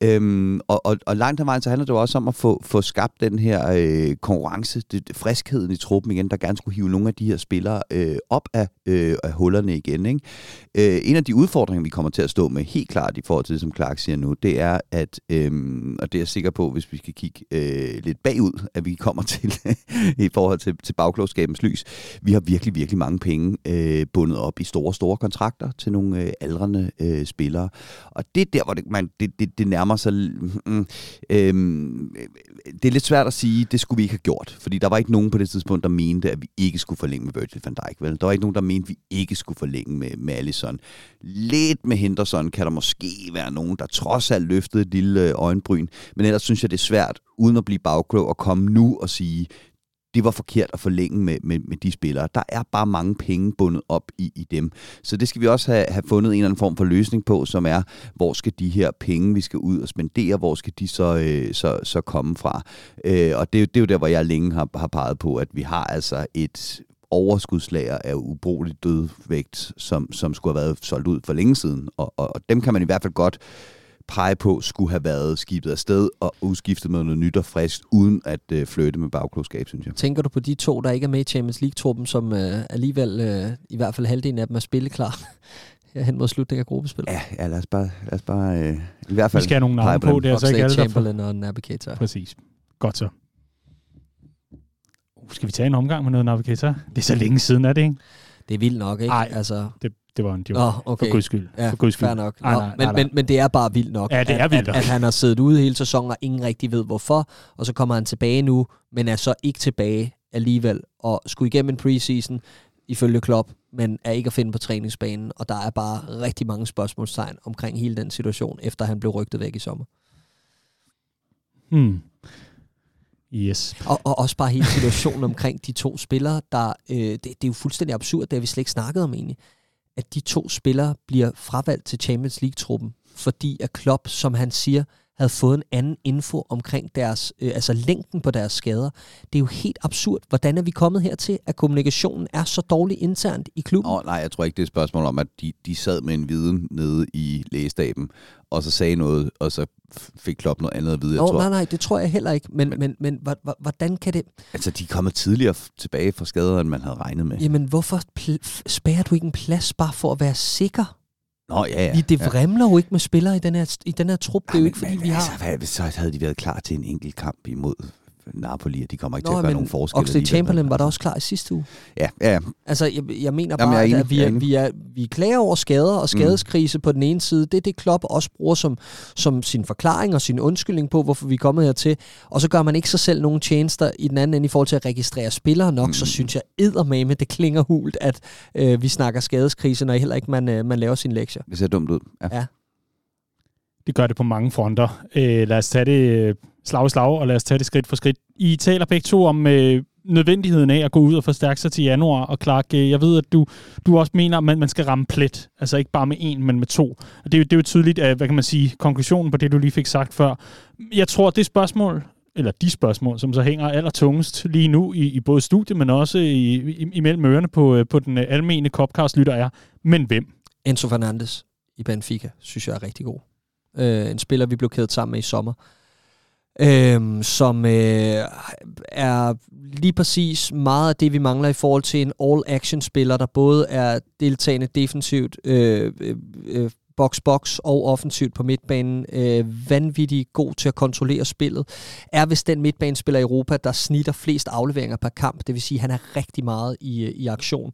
Øhm, og, og, og langt ad vejen, så handler det jo også om at få, få skabt den her øh, konkurrence, det, friskheden i truppen igen, der gerne skulle hive nogle af de her spillere øh, op af, øh, af hullerne igen. Ikke? Øh, en af de udfordringer, vi kommer til at stå med helt klart i forhold til det, som Clark siger nu, det er, at, øhm, og det er jeg sikker på, hvis vi skal kigge øh, lidt bagud, at vi kommer til i forhold til, til dagens lys. Vi har virkelig, virkelig mange penge øh, bundet op i store, store kontrakter til nogle øh, aldrende øh, spillere. Og det er der, hvor det, man, det, det, det nærmer sig... Mm, øh, det er lidt svært at sige, det skulle vi ikke have gjort. Fordi der var ikke nogen på det tidspunkt, der mente, at vi ikke skulle forlænge med Virgil van Dijk. Vel? Der var ikke nogen, der mente, at vi ikke skulle forlænge med, med Allison. Lidt med Henderson kan der måske være nogen, der trods alt løftede et lille øh, øjenbryn. Men ellers synes jeg, det er svært, uden at blive bagklog, at komme nu og sige, det var forkert at forlænge med, med, med de spillere. Der er bare mange penge bundet op i, i dem. Så det skal vi også have, have fundet en eller anden form for løsning på, som er, hvor skal de her penge, vi skal ud og spendere, hvor skal de så, øh, så, så komme fra? Øh, og det, det er jo der, hvor jeg længe har, har peget på, at vi har altså et overskudslager af ubrugelig dødvægt, som, som skulle have været solgt ud for længe siden. Og, og, og dem kan man i hvert fald godt pege på, skulle have været skibet afsted og udskiftet med noget nyt og frisk, uden at øh, flytte med bagklogskab, synes jeg. Tænker du på de to, der ikke er med i Champions League-truppen, som øh, alligevel, øh, i hvert fald halvdelen af dem er spilleklar? her hen mod slutningen af gruppespillet. Ja, ja lad os bare, lad os bare øh, i hvert fald... Vi skal have nogle navne på, det er altså ikke alle, der... Chamberlain og Navigator. Præcis. Godt så. Uh, skal vi tage en omgang med noget Navigator? Det er så længe siden, er det ikke? Det er vildt nok, ikke? Nej, altså, det, det var en joke. Oh, okay. For guds skyld. Ja, for guds skyld. Fair nok. Nej, nej, nej, men, nej. Men, men det er bare vildt nok, ja, det er at, vildt at, at, han har siddet ude hele sæsonen, og ingen rigtig ved hvorfor, og så kommer han tilbage nu, men er så ikke tilbage alligevel, og skulle igennem en preseason, ifølge Klopp, men er ikke at finde på træningsbanen, og der er bare rigtig mange spørgsmålstegn omkring hele den situation, efter han blev rygtet væk i sommer. Hmm. Yes. Og, og også bare hele situationen omkring de to spillere, der, øh, det, det er jo fuldstændig absurd, det har vi slet ikke snakket om egentlig, at de to spillere bliver fravalgt til Champions League-truppen, fordi at Klopp, som han siger, havde fået en anden info omkring deres, øh, altså længden på deres skader. Det er jo helt absurd. Hvordan er vi kommet hertil, at kommunikationen er så dårlig internt i klubben? Oh, nej, jeg tror ikke, det er et spørgsmål om, at de, de sad med en viden nede i lægestaben, og så sagde noget, og så fik Klopp noget andet at vide. Jeg oh, tror. Nej, nej, det tror jeg heller ikke. Men, men, men, men hvordan kan det... Altså, de er kommet tidligere tilbage fra skader, end man havde regnet med. Jamen, hvorfor spærer du ikke en plads bare for at være sikker? Nå, ja, ja. Vi, det vrimler ja. jo ikke med spillere i den her, i den her trup. Det er jo ikke, fordi vi har... Altså, hvad, så havde de været klar til en enkelt kamp imod Napoli, de kommer ikke Nå, til at gøre nogen forskel. Oxlade Chamberlain var der også klar i sidste uge. Ja, ja. Altså, jeg, jeg mener bare, Jamen, jeg enig, at vi er, vi, er, vi klager over skader og mm. skadeskrise mm. på den ene side. Det er det, Klopp også bruger som, som sin forklaring og sin undskyldning på, hvorfor vi er kommet hertil. Og så gør man ikke sig selv nogen tjenester i den anden ende i forhold til at registrere spillere nok, mm. så synes jeg eddermame, det klinger hult, at øh, vi snakker skadeskrise, når heller ikke man, øh, man laver sin lektier. Det ser dumt ud. Ja. ja. Det gør det på mange fronter. Øh, lad os tage det øh, slag i slag, og lad os tage det skridt for skridt. I taler begge to om øh, nødvendigheden af at gå ud og forstærke sig til januar, og Clark, øh, jeg ved, at du, du også mener, at man, man skal ramme plet, altså ikke bare med en, men med to. Og det, er jo, det er jo tydeligt, at, hvad kan man sige, konklusionen på det, du lige fik sagt før. Jeg tror, det spørgsmål, eller de spørgsmål, som så hænger allertungest lige nu i, i både studiet, men også i, i, imellem ørerne på, øh, på den øh, almene Copcast-lytter er, men hvem? Enzo Fernandes i Benfica, synes jeg er rigtig god. Øh, en spiller, vi blev kædet sammen med i sommer. Øh, som øh, er lige præcis meget af det, vi mangler i forhold til en all-action-spiller, der både er deltagende defensivt, øh, øh, øh box-box og offensivt på midtbanen. Øh, vanvittigt god til at kontrollere spillet. Er vist den midtbanespiller i Europa, der snitter flest afleveringer per kamp. Det vil sige, at han er rigtig meget i, i aktion.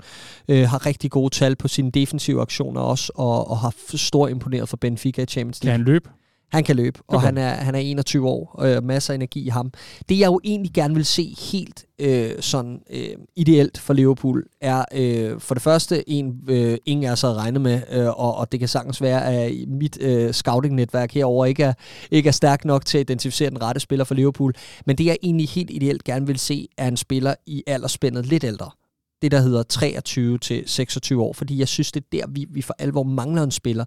Øh, har rigtig gode tal på sine defensive aktioner også, og, og har stor imponeret for Benfica i Champions League. Kan han løbe? Han kan løbe, og okay. han, er, han er 21 år, og øh, masser af energi i ham. Det jeg jo egentlig gerne vil se helt øh, sådan øh, ideelt for Liverpool, er øh, for det første en, øh, ingen er så regnet med, øh, og, og det kan sagtens være, at mit øh, scouting-netværk herover ikke er, ikke er stærkt nok til at identificere den rette spiller for Liverpool. Men det jeg egentlig helt ideelt gerne vil se, er en spiller i aldersspændet lidt ældre det, der hedder 23 til 26 år, fordi jeg synes, det er der, vi, vi for alvor mangler en spiller.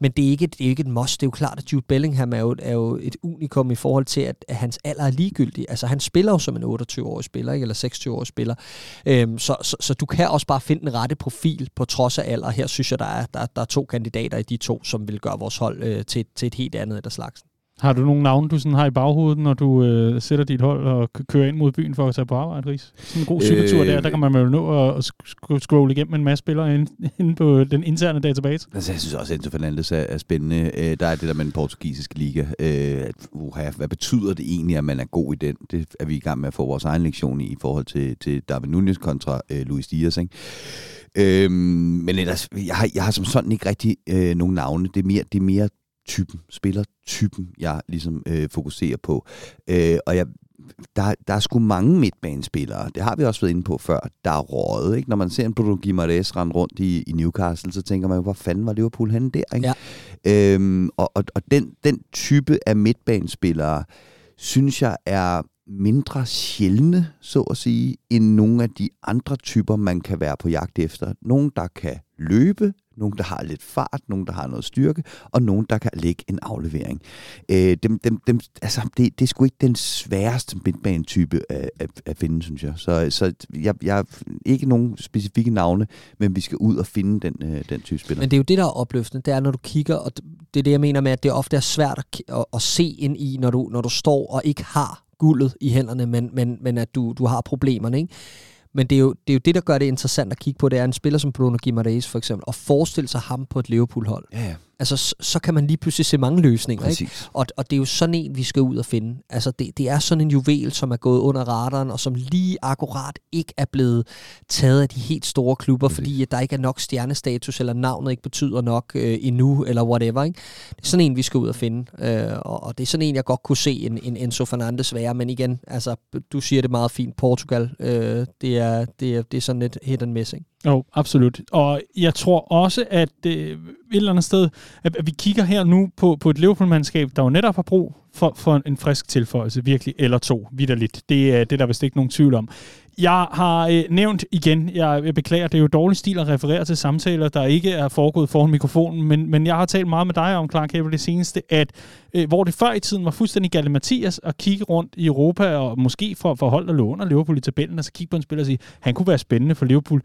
Men det er ikke, det er ikke et must. Det er jo klart, at Jude Bellingham er jo, er jo et unikum i forhold til, at, at hans alder er ligegyldig. Altså, han spiller jo som en 28-årig spiller, ikke? eller 26-årig spiller. Øhm, så, så, så du kan også bare finde den rette profil på trods af alder. Her synes jeg, der er, der, der er to kandidater i de to, som vil gøre vores hold øh, til, til et helt andet af slagsen. Har du nogle navne, du sådan har i baghovedet, når du øh, sætter dit hold og kører ind mod byen for at tage på arbejde, Ries? Sådan en god cykeltur øh, der, der kan man jo nå at scrolle igennem en masse spillere inde, inde på den interne database. Altså, jeg synes også, at Enzo Fernandes er, er spændende. Øh, der er det der med den portugisiske liga. Øh, uha, hvad betyder det egentlig, at man er god i den? Det er vi i gang med at få vores egen lektion i, i forhold til, til David Nunez kontra øh, Luis Diaz, ikke? Øhm, men ellers, jeg har, jeg har som sådan ikke rigtig øh, nogen navne. Det er mere, det er mere typen, spillertypen, jeg ligesom øh, fokuserer på. Øh, og jeg, der, der er sgu mange midtbanespillere, det har vi også været inde på før, der er rådet. Ikke? Når man ser en Bruno Guimaraes rende rundt i, i Newcastle, så tænker man hvor fanden var Liverpool henne der? Ikke? Ja. Øhm, og og, og den, den type af midtbanespillere, synes jeg er mindre sjældne, så at sige, end nogle af de andre typer, man kan være på jagt efter. Nogen, der kan løbe, nogen, der har lidt fart, nogen, der har noget styrke, og nogen, der kan lægge en aflevering. Øh, dem, dem, dem, altså, det, det er sgu ikke den sværeste midtbanetype at, at, at finde, synes jeg. Så, så jeg, jeg ikke nogen specifikke navne, men vi skal ud og finde den, øh, den type spiller. Men det er jo det, der er opløftende, det er, når du kigger, og det er det, jeg mener med, at det ofte er svært at, at, at se ind i, når du, når du står og ikke har guldet i hænderne, men, men, men at du, du har problemerne. Ikke? Men det er, jo, det er jo det, der gør det interessant at kigge på. Det er en spiller som Bruno Guimaraes for eksempel, og forestille sig ham på et Liverpool-hold. Ja, ja. Altså, så, så kan man lige pludselig se mange løsninger. Ikke? Og, og det er jo sådan en, vi skal ud og finde. Altså, det, det er sådan en juvel, som er gået under radaren, og som lige akkurat ikke er blevet taget af de helt store klubber, Præcis. fordi at der ikke er nok stjernestatus, eller navnet ikke betyder nok øh, endnu, eller whatever. Ikke? Det er sådan en, vi skal ud og finde. Øh, og, og det er sådan en, jeg godt kunne se en, en Enzo Fernandes være. Men igen, altså, du siger det meget fint. Portugal, øh, det, er, det, er, det er sådan et hit and miss. Ikke? Jo, absolut. Og jeg tror også, at øh, et eller andet sted, at, at vi kigger her nu på, på et Liverpool-mandskab, der jo netop har brug for, for en frisk tilføjelse, virkelig, eller to, vidderligt. Det, er- det er der vist ikke nogen tvivl om. Jeg har øh, nævnt igen, jeg, jeg beklager, det er jo dårlig stil at referere til samtaler, der ikke er foregået foran mikrofonen, men, men jeg har talt meget med dig om, Clark Abel, det seneste, at øh, hvor det før i tiden var fuldstændig galt Mathias at kigge rundt i Europa, og måske for, for hold, der lå under Liverpool i tabellen, og så kigge på en spiller og sige, han kunne være spændende for Liverpool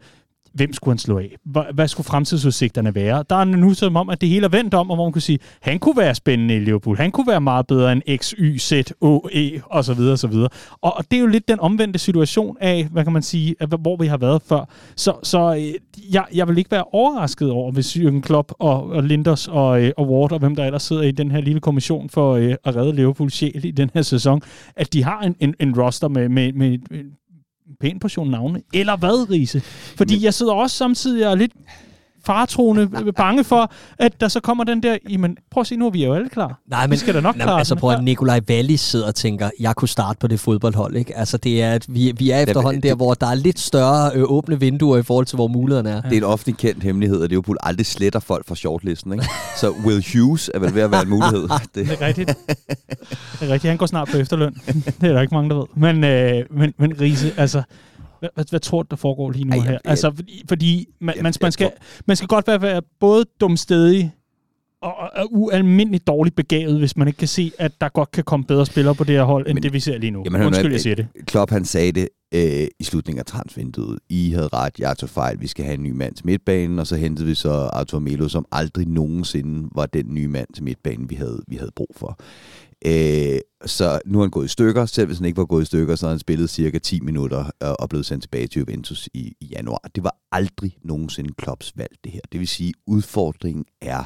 hvem skulle han slå af? Hvad, hvad skulle fremtidsudsigterne være? Der er nu som om, at det hele er vendt om, og hvor man kunne sige, han kunne være spændende i Liverpool. Han kunne være meget bedre end X, Y, Z, O, E, og så videre, og så videre. Og, og det er jo lidt den omvendte situation af, hvad kan man sige, af, hvor vi har været før. Så, så øh, jeg, jeg vil ikke være overrasket over, hvis Jürgen Klopp og, og Linders og, øh, og Ward og hvem der ellers sidder i den her lille kommission for øh, at redde Liverpools sjæl i den her sæson, at de har en, en, en roster med, med, med en pæn portion navne. Eller hvad, Riese? Fordi Men... jeg sidder også samtidig og er lidt faretroende bange for, at der så kommer den der, jamen prøv at se, nu er vi jo alle klar. Nej, Vi skal da nok nej, klare altså prøv at Nikolaj Wallis sidder og tænker, jeg kunne starte på det fodboldhold, ikke? Altså det er, at vi, vi er efterhånden der, hvor der er lidt større øh, åbne vinduer i forhold til, hvor mulighederne er. Det er en offentlig kendt hemmelighed, at Liverpool aldrig sletter folk fra shortlisten. Ikke? Så Will Hughes er vel ved at være en mulighed. Det, Det er rigtigt. Det er rigtigt. Han går snart på efterløn. det er der ikke mange, der ved. Men, øh, men, men Riese, altså, hvad, hvad, hvad tror du, der foregår lige nu Ej, her? jeg- Altså, fordi, fordi man, jeg- man, man, skal, tror- man skal godt være, være både dumstedig og, og, og ualmindeligt dårligt begavet, hvis man ikke kan se, at der godt kan komme bedre spillere på det her hold, end Men- det vi ser lige nu. Jamen, Undskyld, at- jeg siger det. Klopp han sagde det øh, i slutningen af transvinduet. I havde ret, jeg tog fejl, vi skal have en ny mand til midtbanen, og så hentede vi så Arthur Melo, som aldrig nogensinde var den nye mand til midtbanen, vi havde, vi havde brug for. Øh, så nu er han gået i stykker. Selv hvis han ikke var gået i stykker, så har han spillet cirka 10 minutter og, blevet sendt tilbage til Juventus i, i januar. Det var aldrig nogensinde Klopps valg, det her. Det vil sige, udfordringen er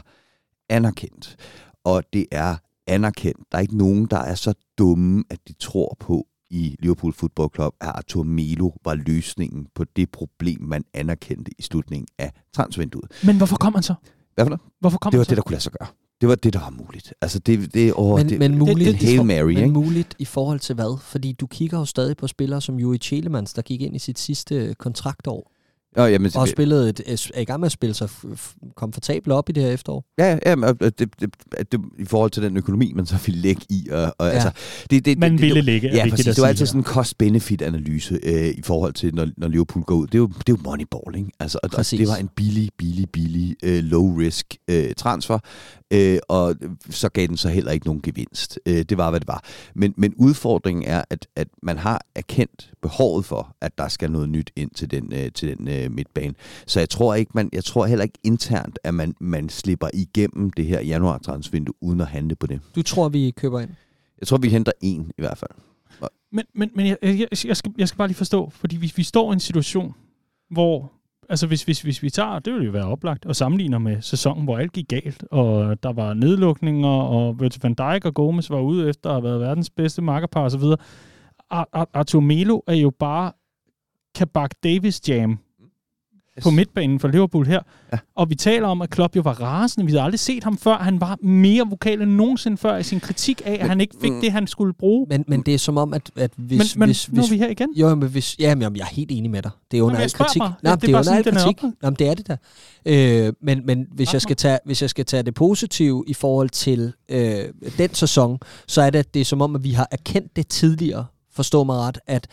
anerkendt. Og det er anerkendt. Der er ikke nogen, der er så dumme, at de tror på i Liverpool Football Club, at Arthur Melo var løsningen på det problem, man anerkendte i slutningen af transvinduet. Men hvorfor kom han så? Hvad for noget? Hvorfor kom Det var han så? det, der kunne lade sig gøre. Det var det, der var muligt. Altså, det, det, åh, Men, det, men muligt, det, det, Hail Mary, men ikke? muligt i forhold til hvad? Fordi du kigger jo stadig på spillere som Juri Chelemans, der gik ind i sit sidste kontraktår, Nå, jamen, og spillede et, er i gang med at spille sig komfortabelt op i det her efterår. Ja, ja, ja men, øh, det, det, det, det, i forhold til den økonomi, man så ville lægge i. Og, og, Ja. altså, det, det, Man det, ville det, lægge, er Ja, præcis. Det var altid sådan en cost-benefit-analyse øh, i forhold til, når, når Liverpool går ud. Det er jo, det er jo moneyball, ikke? Altså, og, og det var en billig, billig, billig, øh, low-risk øh, transfer, øh, og så gav den så heller ikke nogen gevinst. Øh, det var, hvad det var. Men, men udfordringen er, at, at man har erkendt behovet for, at der skal noget nyt ind til den, øh, til den øh, midtbane. Så jeg tror ikke, man, jeg tror heller ikke internt, at man, man slipper igennem det her januar transvindue uden at handle på det. Du tror, vi køber ind? Jeg tror, vi henter en i hvert fald. Men, men, men jeg, jeg, jeg, skal, jeg skal bare lige forstå, fordi vi, vi står i en situation, hvor, altså hvis, hvis, hvis vi tager, det vil jo være oplagt, og sammenligner med sæsonen, hvor alt gik galt, og der var nedlukninger, og Virgil van Dijk og Gomes var ude efter at have været verdens bedste makkerpar osv. Arthur Melo er jo bare Kabak Davis Jam på midtbanen for Liverpool her. Ja. Og vi taler om, at Klopp jo var rasende. Vi havde aldrig set ham før. Han var mere vokal end nogensinde før i sin kritik af, at han ikke fik mm. det, han skulle bruge. Men, men det er som om, at, at hvis... men men hvis, nu er vi her igen. Jo, men hvis, ja, men jamen, jeg er helt enig med dig. Det er under al kritik. mig. Nej, det, det er er under al kritik. Jamen, det er det da. Øh, men men hvis, jeg skal tage, hvis jeg skal tage det positive i forhold til øh, den sæson, så er det, at det er som om, at vi har erkendt det tidligere, forstå mig ret, at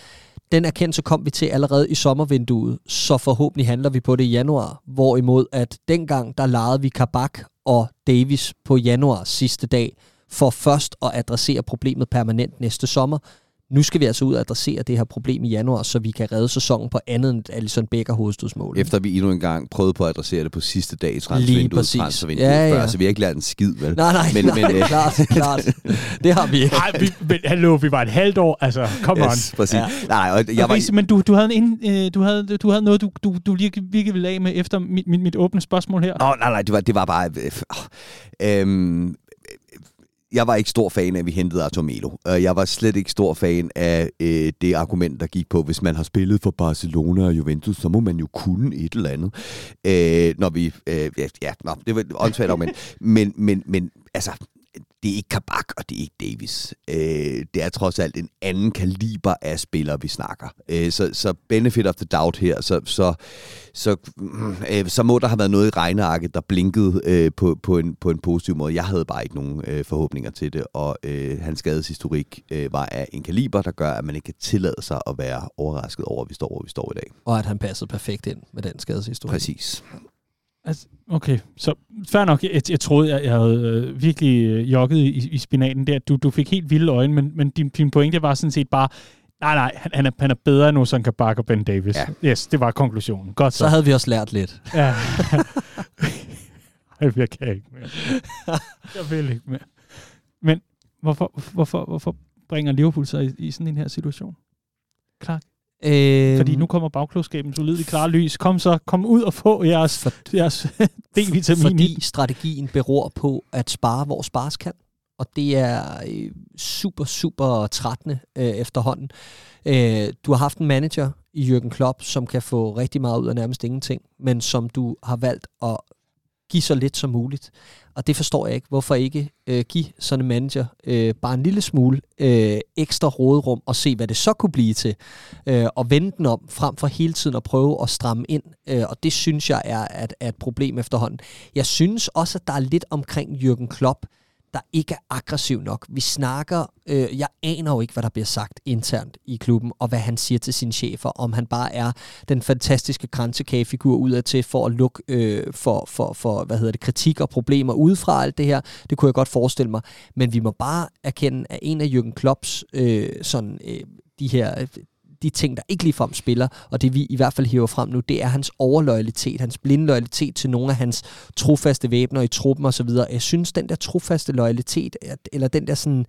den erkendelse kom vi til allerede i sommervinduet, så forhåbentlig handler vi på det i januar. Hvorimod at dengang, der lejede vi Kabak og Davis på januar sidste dag, for først at adressere problemet permanent næste sommer nu skal vi altså ud og adressere det her problem i januar, så vi kan redde sæsonen på andet end Alisson Becker hovedstødsmål. Efter vi endnu en gang prøvede på at adressere det på sidste dag i Lige transfervinduet, præcis. transfervinduet Ja, ja. før, så vi har ikke lært en skid, vel? Nej, nej, Men- men, nej, men, øh, klart, klart. Det har vi ikke. Nej, vi, men hallo, vi var et halvt år. Altså, come on. Yes, præcis. Ja. Nej, og jeg var. Men du, du, havde en, øh, du, havde, du havde noget, du, du, du lige virkelig ville af med efter mit, mit, mit åbne spørgsmål her. Nå, nej, nej, det var, det var bare... Øh, øh, jeg var ikke stor fan af, at vi hentede Artur Melo. Øh, jeg var slet ikke stor fan af øh, det argument, der gik på, hvis man har spillet for Barcelona og Juventus, så må man jo kunne et eller andet. Øh, når vi... Øh, ja, ja, nå, det var et åndssvagt argument. Men, men, men altså, det er ikke Kabak, og det er ikke Davis. Øh, det er trods alt en anden kaliber af spillere, vi snakker. Øh, så, så benefit of the doubt her, så, så, så, mm, øh, så må der have været noget i regnearket, der blinkede øh, på, på, en, på en positiv måde. Jeg havde bare ikke nogen øh, forhåbninger til det, og øh, hans skadeshistorik øh, var af en kaliber, der gør, at man ikke kan tillade sig at være overrasket over, at vi står, hvor vi står i dag. Og at han passede perfekt ind med den skadeshistorie. Præcis. Altså, okay, så fair nok. Jeg, jeg troede, jeg, jeg havde øh, virkelig øh, jogget i, i spinaten der. Du, du fik helt vilde øjne, men, men din, din pointe var sådan set bare, nej, nej, han, han, er, han er bedre end Ozan Kabak og Ben Davis. Ja. Yes, det var konklusionen. Godt så. Så havde vi også lært lidt. Ja. Jeg kan ikke mere. Jeg vil ikke mere. Men hvorfor, hvorfor, hvorfor bringer Liverpool sig i, i sådan en her situation? Klart. Øh, Fordi nu kommer bagklogskaben solid i klare lys. Kom så, kom ud og få jeres, For, jeres D-vitamin. fordi strategien beror på at spare, hvor spares kan. Og det er øh, super, super trættende øh, efterhånden. Øh, du har haft en manager i Jürgen Klopp, som kan få rigtig meget ud af nærmest ingenting, men som du har valgt at give så lidt som muligt. Og det forstår jeg ikke. Hvorfor ikke øh, give sådan en manager øh, bare en lille smule øh, ekstra råderum og se, hvad det så kunne blive til. Øh, og vende den om, frem for hele tiden at prøve at stramme ind. Øh, og det synes jeg er, at, er et problem efterhånden. Jeg synes også, at der er lidt omkring Jürgen Klopp, der ikke er aggressiv nok. Vi snakker, øh, jeg aner jo ikke, hvad der bliver sagt internt i klubben, og hvad han siger til sine chefer, om han bare er den fantastiske kransekagefigur udad til for at lukke øh, for, for, for, hvad hedder det, kritik og problemer udefra alt det her. Det kunne jeg godt forestille mig. Men vi må bare erkende, at en af Jürgen Klopps øh, sådan, øh, de her de ting, der ikke ligefrem spiller, og det vi i hvert fald hiver frem nu, det er hans overloyalitet, hans blindloyalitet til nogle af hans trofaste væbner i truppen osv. Jeg synes, den der trofaste loyalitet, eller den der sådan,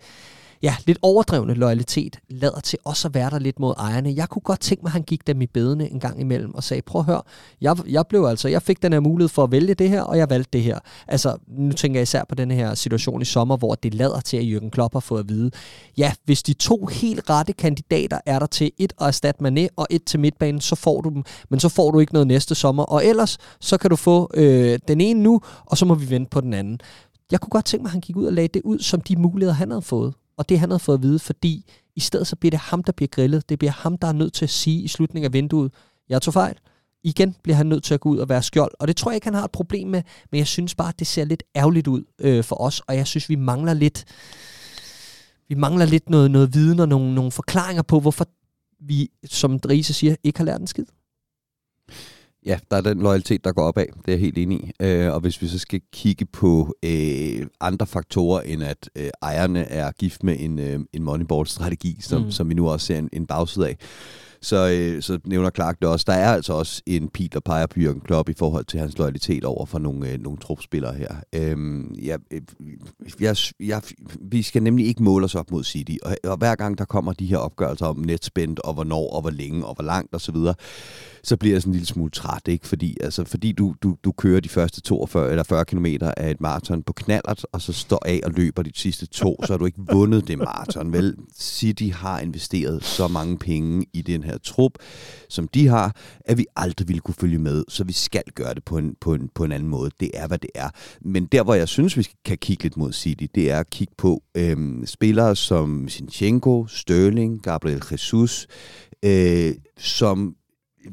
ja, lidt overdrevne loyalitet, lader til også at være der lidt mod ejerne. Jeg kunne godt tænke mig, at han gik dem i bedene en gang imellem og sagde, prøv at høre, jeg, jeg blev altså, jeg fik den her mulighed for at vælge det her, og jeg valgte det her. Altså, nu tænker jeg især på den her situation i sommer, hvor det lader til, at Jürgen Klopp har fået at vide, ja, hvis de to helt rette kandidater er der til et at erstatte Mané og et til midtbanen, så får du dem, men så får du ikke noget næste sommer. Og ellers, så kan du få øh, den ene nu, og så må vi vente på den anden. Jeg kunne godt tænke mig, at han gik ud og lagde det ud som de muligheder, han havde fået. Og det han havde fået at vide, fordi i stedet så bliver det ham, der bliver grillet. Det bliver ham, der er nødt til at sige i slutningen af vinduet, jeg tog fejl. Igen bliver han nødt til at gå ud og være skjold. Og det tror jeg ikke, han har et problem med, men jeg synes bare, at det ser lidt ærgerligt ud øh, for os, og jeg synes, vi mangler lidt, vi mangler lidt noget, noget viden og nogle, nogle forklaringer på, hvorfor vi, som Drise siger, ikke har lært en skid. Ja, der er den loyalitet, der går opad. Det er jeg helt enig i. Øh, og hvis vi så skal kigge på øh, andre faktorer, end at øh, ejerne er gift med en, øh, en moneyball-strategi, som, Mm. som vi nu også ser en, en bagside af, så, øh, så nævner Clark det også. Der er altså også en pil, der peger på Jürgen Klopp i forhold til hans loyalitet over for nogle, øh, nogle trupspillere her. Øhm, jeg, øh, jeg, jeg, vi skal nemlig ikke måle os op mod City, og, og hver gang der kommer de her opgørelser om netspændt, og hvornår, og hvor længe, og hvor langt osv., så bliver jeg sådan en lille smule træt, ikke? Fordi, altså, fordi du, du, du kører de første 42 eller 40 km af et maraton på knallert, og så står af og løber de sidste to, så har du ikke vundet det maraton, vel? City har investeret så mange penge i den her trup, som de har, at vi aldrig ville kunne følge med, så vi skal gøre det på en, på en, på en anden måde. Det er, hvad det er. Men der, hvor jeg synes, vi kan kigge lidt mod City, det er at kigge på øhm, spillere som Sinchenko, Sterling, Gabriel Jesus, øh, som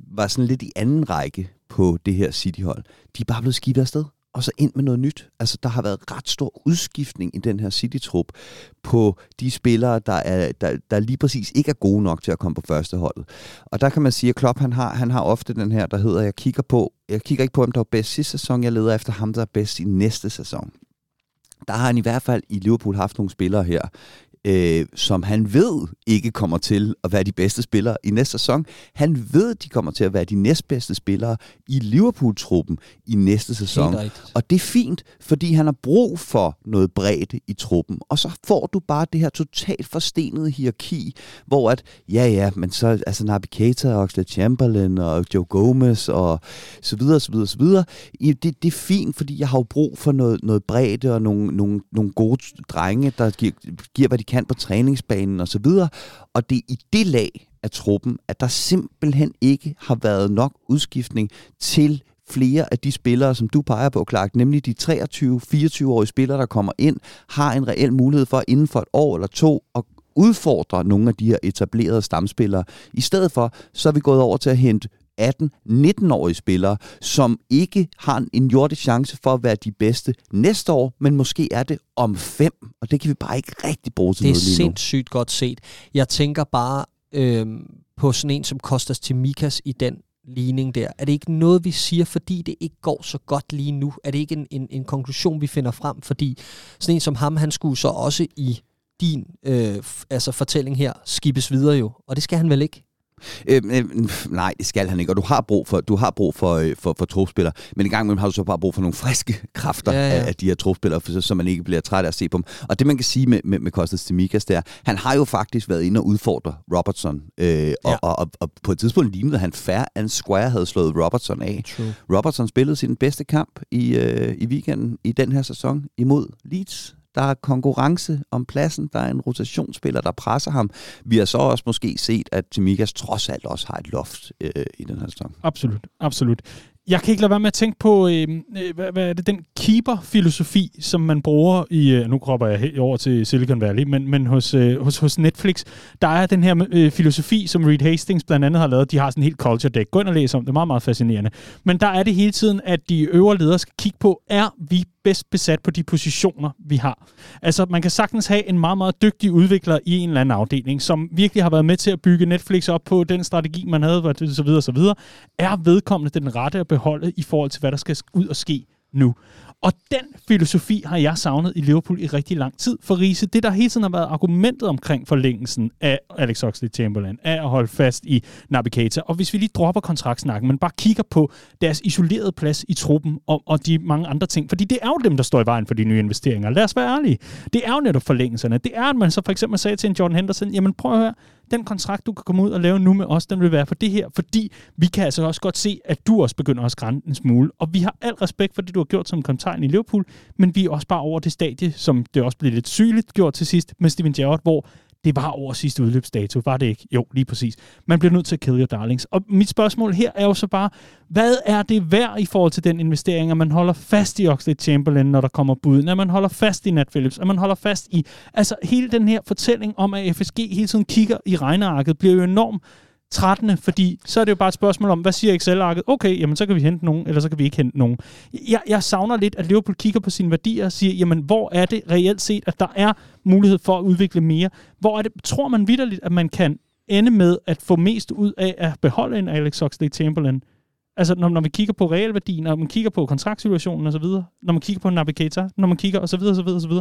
var sådan lidt i anden række på det her Cityhold, De er bare blevet skibet afsted og så ind med noget nyt. Altså, der har været ret stor udskiftning i den her City-trup på de spillere, der, er, der, der lige præcis ikke er gode nok til at komme på første holdet. Og der kan man sige, at Klopp, han har, han har ofte den her, der hedder, jeg kigger på, jeg kigger ikke på, hvem der var bedst sidste sæson, jeg leder efter ham, der er bedst i næste sæson. Der har han i hvert fald i Liverpool haft nogle spillere her, øh, som han ved ikke kommer til at være de bedste spillere i næste sæson. Han ved, de kommer til at være de næstbedste spillere i Liverpool-truppen i næste sæson. Og det er fint, fordi han har brug for noget bredt i truppen. Og så får du bare det her totalt forstenede hierarki, hvor at, ja ja, men så altså Naby Keita og Oxlade Chamberlain og Joe Gomez og så videre, så videre, så videre. Det, det er fint, fordi jeg har jo brug for noget, noget bredt og nogle, nogle, nogle gode drenge, der giver, giver, hvad de kan på træningsbanen osv. Og, og det er i det lag af truppen, at der simpelthen ikke har været nok udskiftning til flere af de spillere, som du peger på, Clark, nemlig de 23-24-årige spillere, der kommer ind, har en reel mulighed for inden for et år eller to at udfordre nogle af de her etablerede stamspillere. I stedet for, så er vi gået over til at hente 18-19-årige spillere, som ikke har en jordisk chance for at være de bedste næste år, men måske er det om fem, og det kan vi bare ikke rigtig bruge til det noget lige nu. Det er sindssygt godt set. Jeg tænker bare øh, på sådan en som Kostas Timikas i den ligning der. Er det ikke noget, vi siger, fordi det ikke går så godt lige nu? Er det ikke en, en, en konklusion, vi finder frem? Fordi sådan en som ham, han skulle så også i din øh, altså fortælling her skibes videre jo, og det skal han vel ikke? Øh, øh, nej, det skal han ikke, og du har brug for, du har brug for, øh, for, for trofspillere, men en gang imellem har du så bare brug for nogle friske kræfter ja, ja. Af, af de her trofspillere, så, så man ikke bliver træt af at se på dem. Og det man kan sige med, med, med Kostas Timikas, det er, han har jo faktisk været inde og udfordre Robertson, øh, og, ja. og, og, og på et tidspunkt lignede han fair, and Square havde slået Robertson af. True. Robertson spillede sin bedste kamp i, øh, i weekenden i den her sæson imod Leeds der er konkurrence om pladsen. Der er en rotationsspiller, der presser ham. Vi har så også måske set, at Timikas trods alt også har et loft øh, i den her sæson. Absolut, absolut. Jeg kan ikke lade være med at tænke på, øh, øh hvad, hvad er det, den keeper-filosofi, som man bruger i, øh, nu kropper jeg over til Silicon Valley, men, men hos, øh, hos, hos Netflix, der er den her øh, filosofi, som Reed Hastings blandt andet har lavet. De har sådan en helt culture deck. Gå ind og læs om det. er meget, meget fascinerende. Men der er det hele tiden, at de øvre ledere skal kigge på, er vi bedst besat på de positioner, vi har. Altså, man kan sagtens have en meget, meget dygtig udvikler i en eller anden afdeling, som virkelig har været med til at bygge Netflix op på den strategi, man havde, og så videre, og så videre. Er vedkommende den rette at beholde i forhold til, hvad der skal ud og ske nu? Og den filosofi har jeg savnet i Liverpool i rigtig lang tid. For Riese, det der hele tiden har været argumentet omkring forlængelsen af Alex Oxlade-Chamberlain, af at holde fast i Naby Keita. Og hvis vi lige dropper kontraktsnakken, men bare kigger på deres isolerede plads i truppen og, og de mange andre ting. Fordi det er jo dem, der står i vejen for de nye investeringer. Lad os være ærlige. Det er jo netop forlængelserne. Det er, at man så for eksempel sagde til en Jordan Henderson, jamen prøv at høre, den kontrakt, du kan komme ud og lave nu med os, den vil være for det her, fordi vi kan altså også godt se, at du også begynder at skrænde en smule. Og vi har al respekt for det, du har gjort som kaptajn i Liverpool, men vi er også bare over det stadie, som det også blev lidt sygeligt gjort til sidst med Steven Gerrard, hvor det var over sidste udløbsdato, var det ikke? Jo, lige præcis. Man bliver nødt til at kill your darlings. Og mit spørgsmål her er jo så bare, hvad er det værd i forhold til den investering, at man holder fast i Oxlade Chamberlain, når der kommer bud, at man holder fast i Nat Phillips, at man holder fast i... Altså, hele den her fortælling om, at FSG hele tiden kigger i regnearket, bliver jo enormt 13. Fordi så er det jo bare et spørgsmål om, hvad siger Excel-arket? Okay, jamen så kan vi hente nogen, eller så kan vi ikke hente nogen. Jeg, jeg savner lidt, at Liverpool kigger på sine værdier og siger, jamen hvor er det reelt set, at der er mulighed for at udvikle mere? Hvor er det, tror man vidderligt, at man kan ende med at få mest ud af at beholde en Alex Oxlade-Chamberlain? Altså, når, når vi kigger på realværdien, når man kigger på kontraktsituationen osv., når man kigger på Navigator, når man kigger osv., osv., osv.,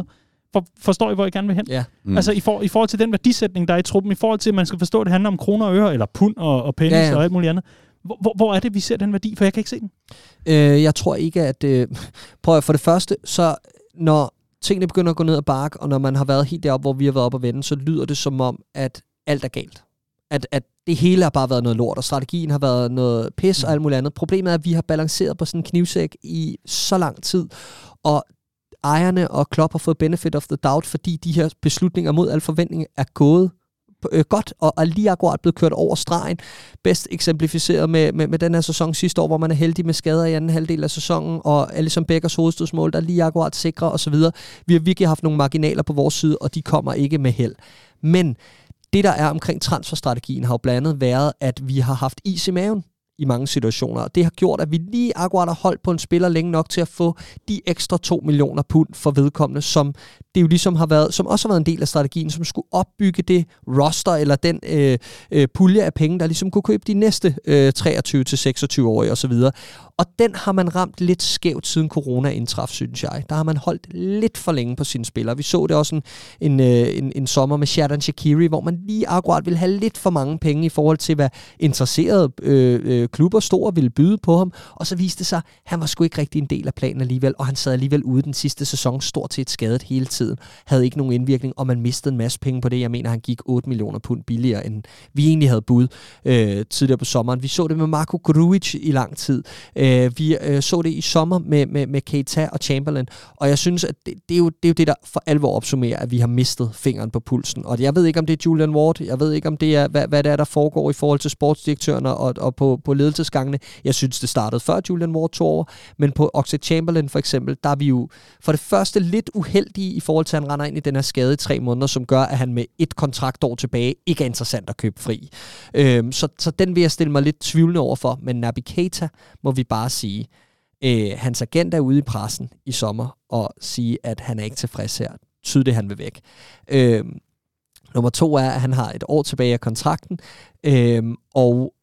for, forstår I, hvor jeg gerne vil hen? Ja. Mm. Altså i, for, i forhold til den værdisætning, der er i truppen, i forhold til, at man skal forstå, at det handler om kroner og øre, eller pund og, og pennies ja, ja. og alt muligt andet. Hvor, hvor er det, vi ser den værdi? For jeg kan ikke se den. Øh, jeg tror ikke, at... Øh, prøv at for det første, så når tingene begynder at gå ned ad bark, og når man har været helt deroppe, hvor vi har været oppe og vende, så lyder det som om, at alt er galt. At, at det hele har bare været noget lort, og strategien har været noget pis mm. og alt muligt andet. Problemet er, at vi har balanceret på sådan en knivsæk i så lang tid, og ejerne og Klopp har fået benefit of the doubt, fordi de her beslutninger mod al forventning er gået øh, godt, og er lige akkurat blevet kørt over stregen. Bedst eksemplificeret med, med, med den her sæson sidste år, hvor man er heldig med skader i anden halvdel af sæsonen, og Alisson Beckers hovedstødsmål, der er lige akkurat sikre osv. Vi har virkelig haft nogle marginaler på vores side, og de kommer ikke med held. Men det, der er omkring transferstrategien, har jo blandt andet været, at vi har haft is i maven i mange situationer. Og det har gjort, at vi lige akkurat har holdt på en spiller længe nok til at få de ekstra 2 millioner pund for vedkommende, som det jo ligesom har været, som også har været en del af strategien, som skulle opbygge det roster eller den øh, øh, pulje af penge, der ligesom kunne købe de næste øh, 23-26-årige osv. Og den har man ramt lidt skævt siden corona indtraf, synes jeg. Der har man holdt lidt for længe på sine spillere. Vi så det også en, en, øh, en, en sommer med Shadon Shakiri, hvor man lige akkurat ville have lidt for mange penge i forhold til, hvad interesserede øh, øh, klubber stod og ville byde på ham. Og så viste det sig, at han var sgu ikke rigtig en del af planen alligevel, og han sad alligevel ude den sidste sæson, stort set skadet hele tiden. Havde ikke nogen indvirkning, og man mistede en masse penge på det. Jeg mener, han gik 8 millioner pund billigere, end vi egentlig havde bud øh, tidligere på sommeren. Vi så det med Marco Grujic i lang tid. Øh, vi øh, så det i sommer med, med, med Keita og Chamberlain, og jeg synes, at det, det, er jo, det er jo det, der for alvor opsummerer, at vi har mistet fingeren på pulsen. Og jeg ved ikke, om det er Julian Ward, jeg ved ikke, om det er, hvad, hvad det er, der foregår i forhold til sportsdirektørerne og, og på, på ledelsesgangene. Jeg synes, det startede før Julian Ward tog over, men på Oxlade Chamberlain for eksempel, der er vi jo for det første lidt uheldige i forhold til, at han render ind i den her skade i tre måneder, som gør, at han med et kontraktår tilbage ikke er interessant at købe fri. Øhm, så, så den vil jeg stille mig lidt tvivlende over for, men Naby Keita må vi bare sige, øh, hans agent er ude i pressen i sommer og sige, at han er ikke tilfreds her. Tydeligt, han vil væk. Øh, nummer to er, at han har et år tilbage af kontrakten, øh, og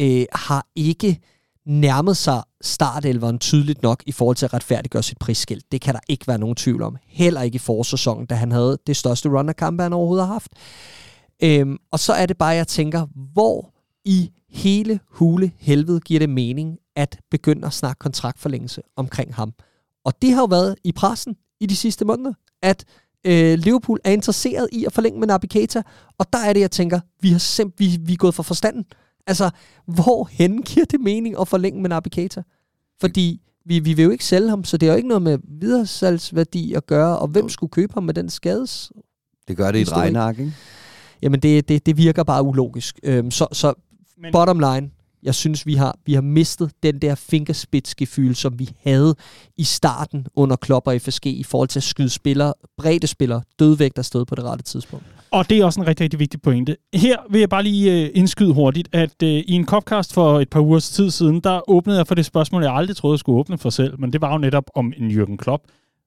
øh, har ikke nærmet sig startelveren tydeligt nok i forhold til at retfærdiggøre sit prisskilt. Det kan der ikke være nogen tvivl om. Heller ikke i forårssæsonen, da han havde det største runnerkamp, han overhovedet har haft. Øhm, og så er det bare, jeg tænker, hvor i hele hule helvede giver det mening at begynde at snakke kontraktforlængelse omkring ham. Og det har jo været i pressen i de sidste måneder, at øh, Liverpool er interesseret i at forlænge med Naby Keita, og der er det, jeg tænker, vi har simp- vi, vi er gået for forstanden. Altså, hvor hen giver det mening at forlænge med Keita? Fordi vi, vi vil jo ikke sælge ham, så det har jo ikke noget med videresalgsværdi at gøre, og hvem skulle købe ham med den skades? Det gør det i et regnark, ikke? Jamen, det, det, det virker bare ulogisk. Øhm, så, så Men... bottom line, jeg synes, vi har, vi har mistet den der fingerspidsgefyld, som vi havde i starten under Klopp i FSG i forhold til at skyde spillere, bredde spillere, dødvægt afsted på det rette tidspunkt. Og det er også en rigtig, rigtig vigtig pointe. Her vil jeg bare lige øh, indskyde hurtigt, at øh, i en Copcast for et par ugers tid siden, der åbnede jeg for det spørgsmål, jeg aldrig troede, jeg skulle åbne for selv, men det var jo netop om en Jürgen Klopp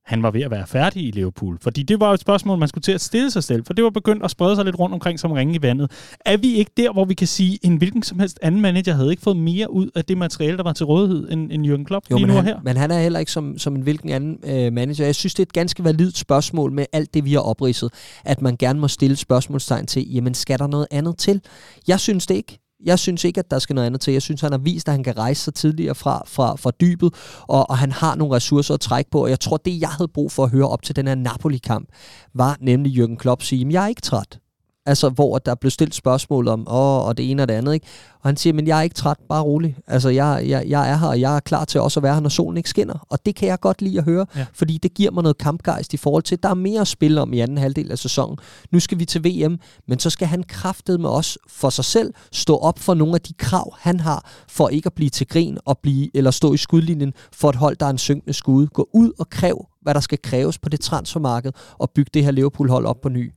han var ved at være færdig i Liverpool. Fordi det var jo et spørgsmål, man skulle til at stille sig selv, for det var begyndt at sprede sig lidt rundt omkring som ringe i vandet. Er vi ikke der, hvor vi kan sige, en hvilken som helst anden manager havde ikke fået mere ud af det materiale, der var til rådighed, end, end Jürgen Klopp jo, lige nu han, her? men han er heller ikke som, som en hvilken anden øh, manager. Jeg synes, det er et ganske validt spørgsmål med alt det, vi har opridset, at man gerne må stille spørgsmålstegn til, jamen skal der noget andet til? Jeg synes det ikke. Jeg synes ikke, at der skal noget andet til. Jeg synes, han har vist, at han kan rejse sig tidligere fra, fra, fra dybet, og, og han har nogle ressourcer at trække på. Og jeg tror, det jeg havde brug for at høre op til den her Napoli-kamp, var nemlig Jürgen Klopp sige, jeg er ikke træt. Altså, hvor der blev stillet spørgsmål om, åh, og det ene og det andet, ikke? Og han siger, men jeg er ikke træt, bare rolig. Altså, jeg, jeg, jeg er her, og jeg er klar til også at være her, når solen ikke skinner. Og det kan jeg godt lide at høre, ja. fordi det giver mig noget kampgejst i forhold til, der er mere at spille om i anden halvdel af sæsonen. Nu skal vi til VM, men så skal han kraftet med os for sig selv stå op for nogle af de krav, han har, for ikke at blive til grin og blive, eller stå i skudlinjen for et hold, der er en synkende skud. Gå ud og kræv, hvad der skal kræves på det transfermarked, og bygge det her Liverpool-hold op på ny.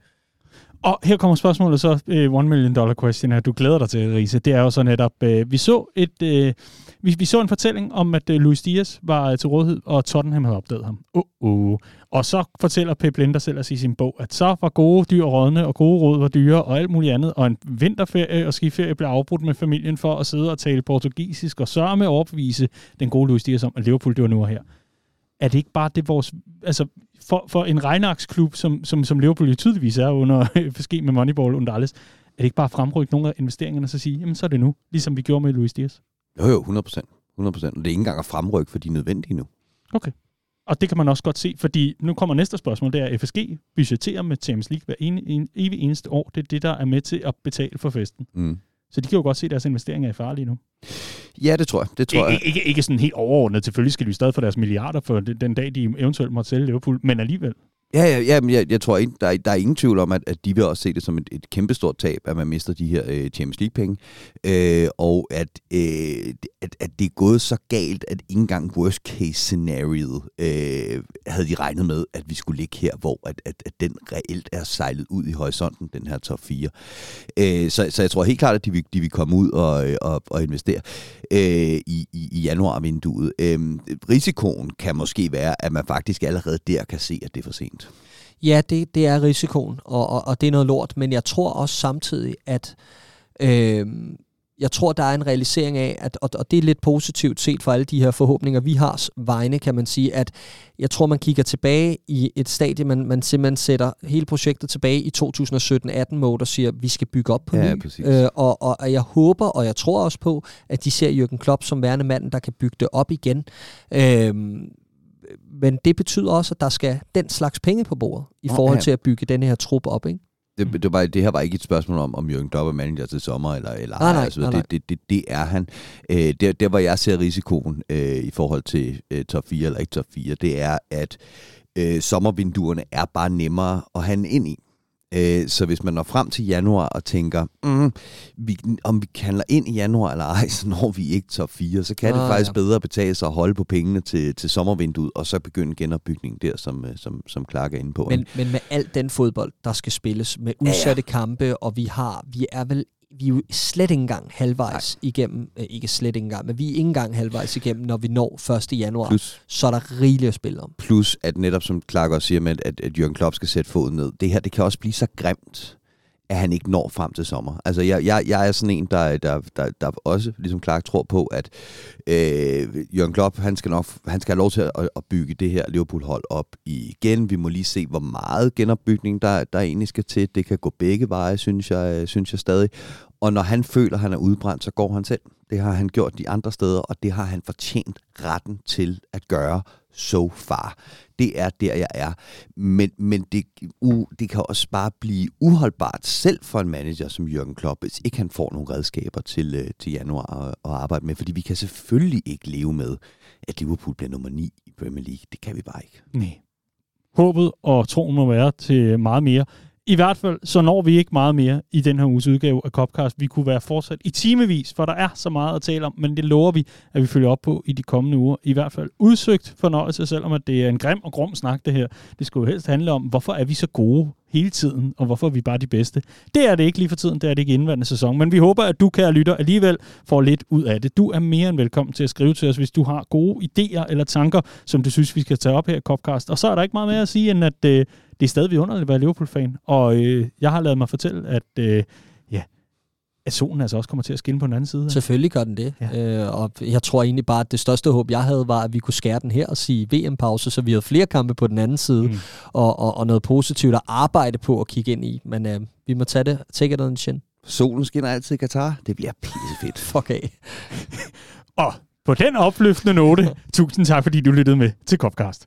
Og her kommer spørgsmålet så, uh, one million dollar question, her, du glæder dig til, Riese. Det er jo så netop, uh, vi så et, uh, vi, vi så en fortælling om, at uh, Luis Diaz var uh, til rådighed, og Tottenham havde opdaget ham. Uh, uh. Og så fortæller Pep Linder selv i sin bog, at så var gode dyr rådne, og gode råd var dyre, og alt muligt andet, og en vinterferie og skiferie blev afbrudt med familien for at sidde og tale portugisisk, og sørge med at overbevise den gode Luis Diaz om, at Liverpool det var nu og her. Er det ikke bare det vores... Altså, for, for en regnarksklub, som, som, som Liverpool jo tydeligvis er under FSG med Moneyball under alles, er det ikke bare fremrykke nogle af investeringerne og så sige, jamen så er det nu, ligesom vi gjorde med Luis Diaz? Jo, jo, 100 procent. 100 procent. Det er ikke engang at fremrykke, for de er nødvendige nu. Okay. Og det kan man også godt se, fordi nu kommer næste spørgsmål, det er, at FSG budgeterer med Champions League hver en, en, evig eneste år. Det er det, der er med til at betale for festen. Mm. Så de kan jo godt se, at deres investeringer er farlige nu. Ja, det tror jeg. Det tror ikke, jeg. Ikke, ikke sådan helt overordnet. Selvfølgelig skal de stadig få deres milliarder for den dag, de eventuelt måtte sælge Liverpool, men alligevel. Ja, ja, ja men jeg, jeg tror ikke, der er, der er ingen tvivl om, at, at de vil også se det som et, et kæmpestort tab, at man mister de her øh, Champions League-penge, øh, og at, øh, at, at det er gået så galt, at ikke engang worst case scenario øh, havde de regnet med, at vi skulle ligge her, hvor at, at, at den reelt er sejlet ud i horisonten, den her top 4. Øh, så, så jeg tror helt klart, at de vil, de vil komme ud og, øh, og, og investere øh, i, i, i januar-vinduet. Øh, risikoen kan måske være, at man faktisk allerede der kan se, at det er for sent. Ja, det, det er risikoen, og, og, og det er noget lort, men jeg tror også samtidig, at øh, jeg tror, der er en realisering af, at, og, og det er lidt positivt set for alle de her forhåbninger, vi har vegne, kan man sige, at jeg tror, man kigger tilbage i et stadie, man, man simpelthen sætter hele projektet tilbage i 2017-18-mode og siger, at vi skal bygge op på ja, ny. Øh, og, og, og jeg håber, og jeg tror også på, at de ser Jürgen Klopp som værende manden, der kan bygge det op igen. Øh, men det betyder også, at der skal den slags penge på bordet, i forhold ja. til at bygge den her trup op, ikke? Det, det, var, det her var ikke et spørgsmål om, om Jørgen Klopp er manager til sommer, eller, eller nej, nej, altså, nej, nej. Det, det, det, det er han. Øh, der, der, hvor jeg ser risikoen øh, i forhold til øh, top 4 eller ikke top 4, det er, at øh, sommervinduerne er bare nemmere at handle ind i. Øh, så hvis man når frem til januar og tænker, mm, vi, om vi handler ind i januar eller ej, så når vi ikke top 4, så kan ah, det faktisk ja. bedre betale sig at holde på pengene til, til sommervinduet, og så begynde genopbygningen der, som, øh, som, som Clark er inde på. Men, men med alt den fodbold, der skal spilles, med udsatte ja, ja. kampe, og vi har, vi er vel vi er jo slet ikke engang halvvejs Nej. igennem, øh, ikke slet ikke engang, men vi er ikke engang halvvejs igennem, når vi når 1. januar. Plus, så er der rigeligt at spille om. Plus, at netop som Clark også siger, med, at, at Jørgen Klopp skal sætte foden ned, det her, det kan også blive så grimt, at han ikke når frem til sommer. Altså, jeg, jeg, jeg er sådan en, der, der, der, der også, ligesom Clark, tror på, at øh, Jørgen Klopp, han skal, nok, han skal have lov til at, at bygge det her Liverpool-hold op igen. Vi må lige se, hvor meget genopbygning, der, der egentlig skal til. Det kan gå begge veje, synes jeg, synes jeg stadig. Og når han føler, at han er udbrændt, så går han selv. Det har han gjort de andre steder, og det har han fortjent retten til at gøre so far. Det er der, jeg er. Men, men det, uh, det kan også bare blive uholdbart selv for en manager som Jørgen Klopp, hvis ikke han får nogle redskaber til, uh, til januar at, at arbejde med. Fordi vi kan selvfølgelig ikke leve med, at Liverpool bliver nummer 9 i Premier League. Det kan vi bare ikke. Nej. Håbet og troen må være til meget mere. I hvert fald, så når vi ikke meget mere i den her uges udgave af Copcast. Vi kunne være fortsat i timevis, for der er så meget at tale om, men det lover vi, at vi følger op på i de kommende uger. I hvert fald udsøgt fornøjelse, selvom at det er en grim og grum snak, det her. Det skulle jo helst handle om, hvorfor er vi så gode hele tiden, og hvorfor er vi bare de bedste. Det er det ikke lige for tiden, det er det ikke indværende sæson, men vi håber, at du, kære lytter, alligevel får lidt ud af det. Du er mere end velkommen til at skrive til os, hvis du har gode idéer eller tanker, som du synes, vi skal tage op her i Copcast. Og så er der ikke meget mere at sige, end at øh, det er stadig vidunderligt at være Liverpool-fan, og øh, jeg har lavet mig fortælle, at øh, ja, at solen altså også kommer til at skinne på den anden side. Selvfølgelig gør den det. Ja. Øh, og jeg tror egentlig bare, at det største håb, jeg havde, var, at vi kunne skære den her og sige VM-pause, så vi havde flere kampe på den anden side, mm. og, og, og noget positivt at arbejde på at kigge ind i. Men øh, vi må tage det, take it on the chin. Solen skinner altid i Katar. Det bliver pissefedt. Fuck af. og på den opløftende note, tusind tak, fordi du lyttede med til Copcast.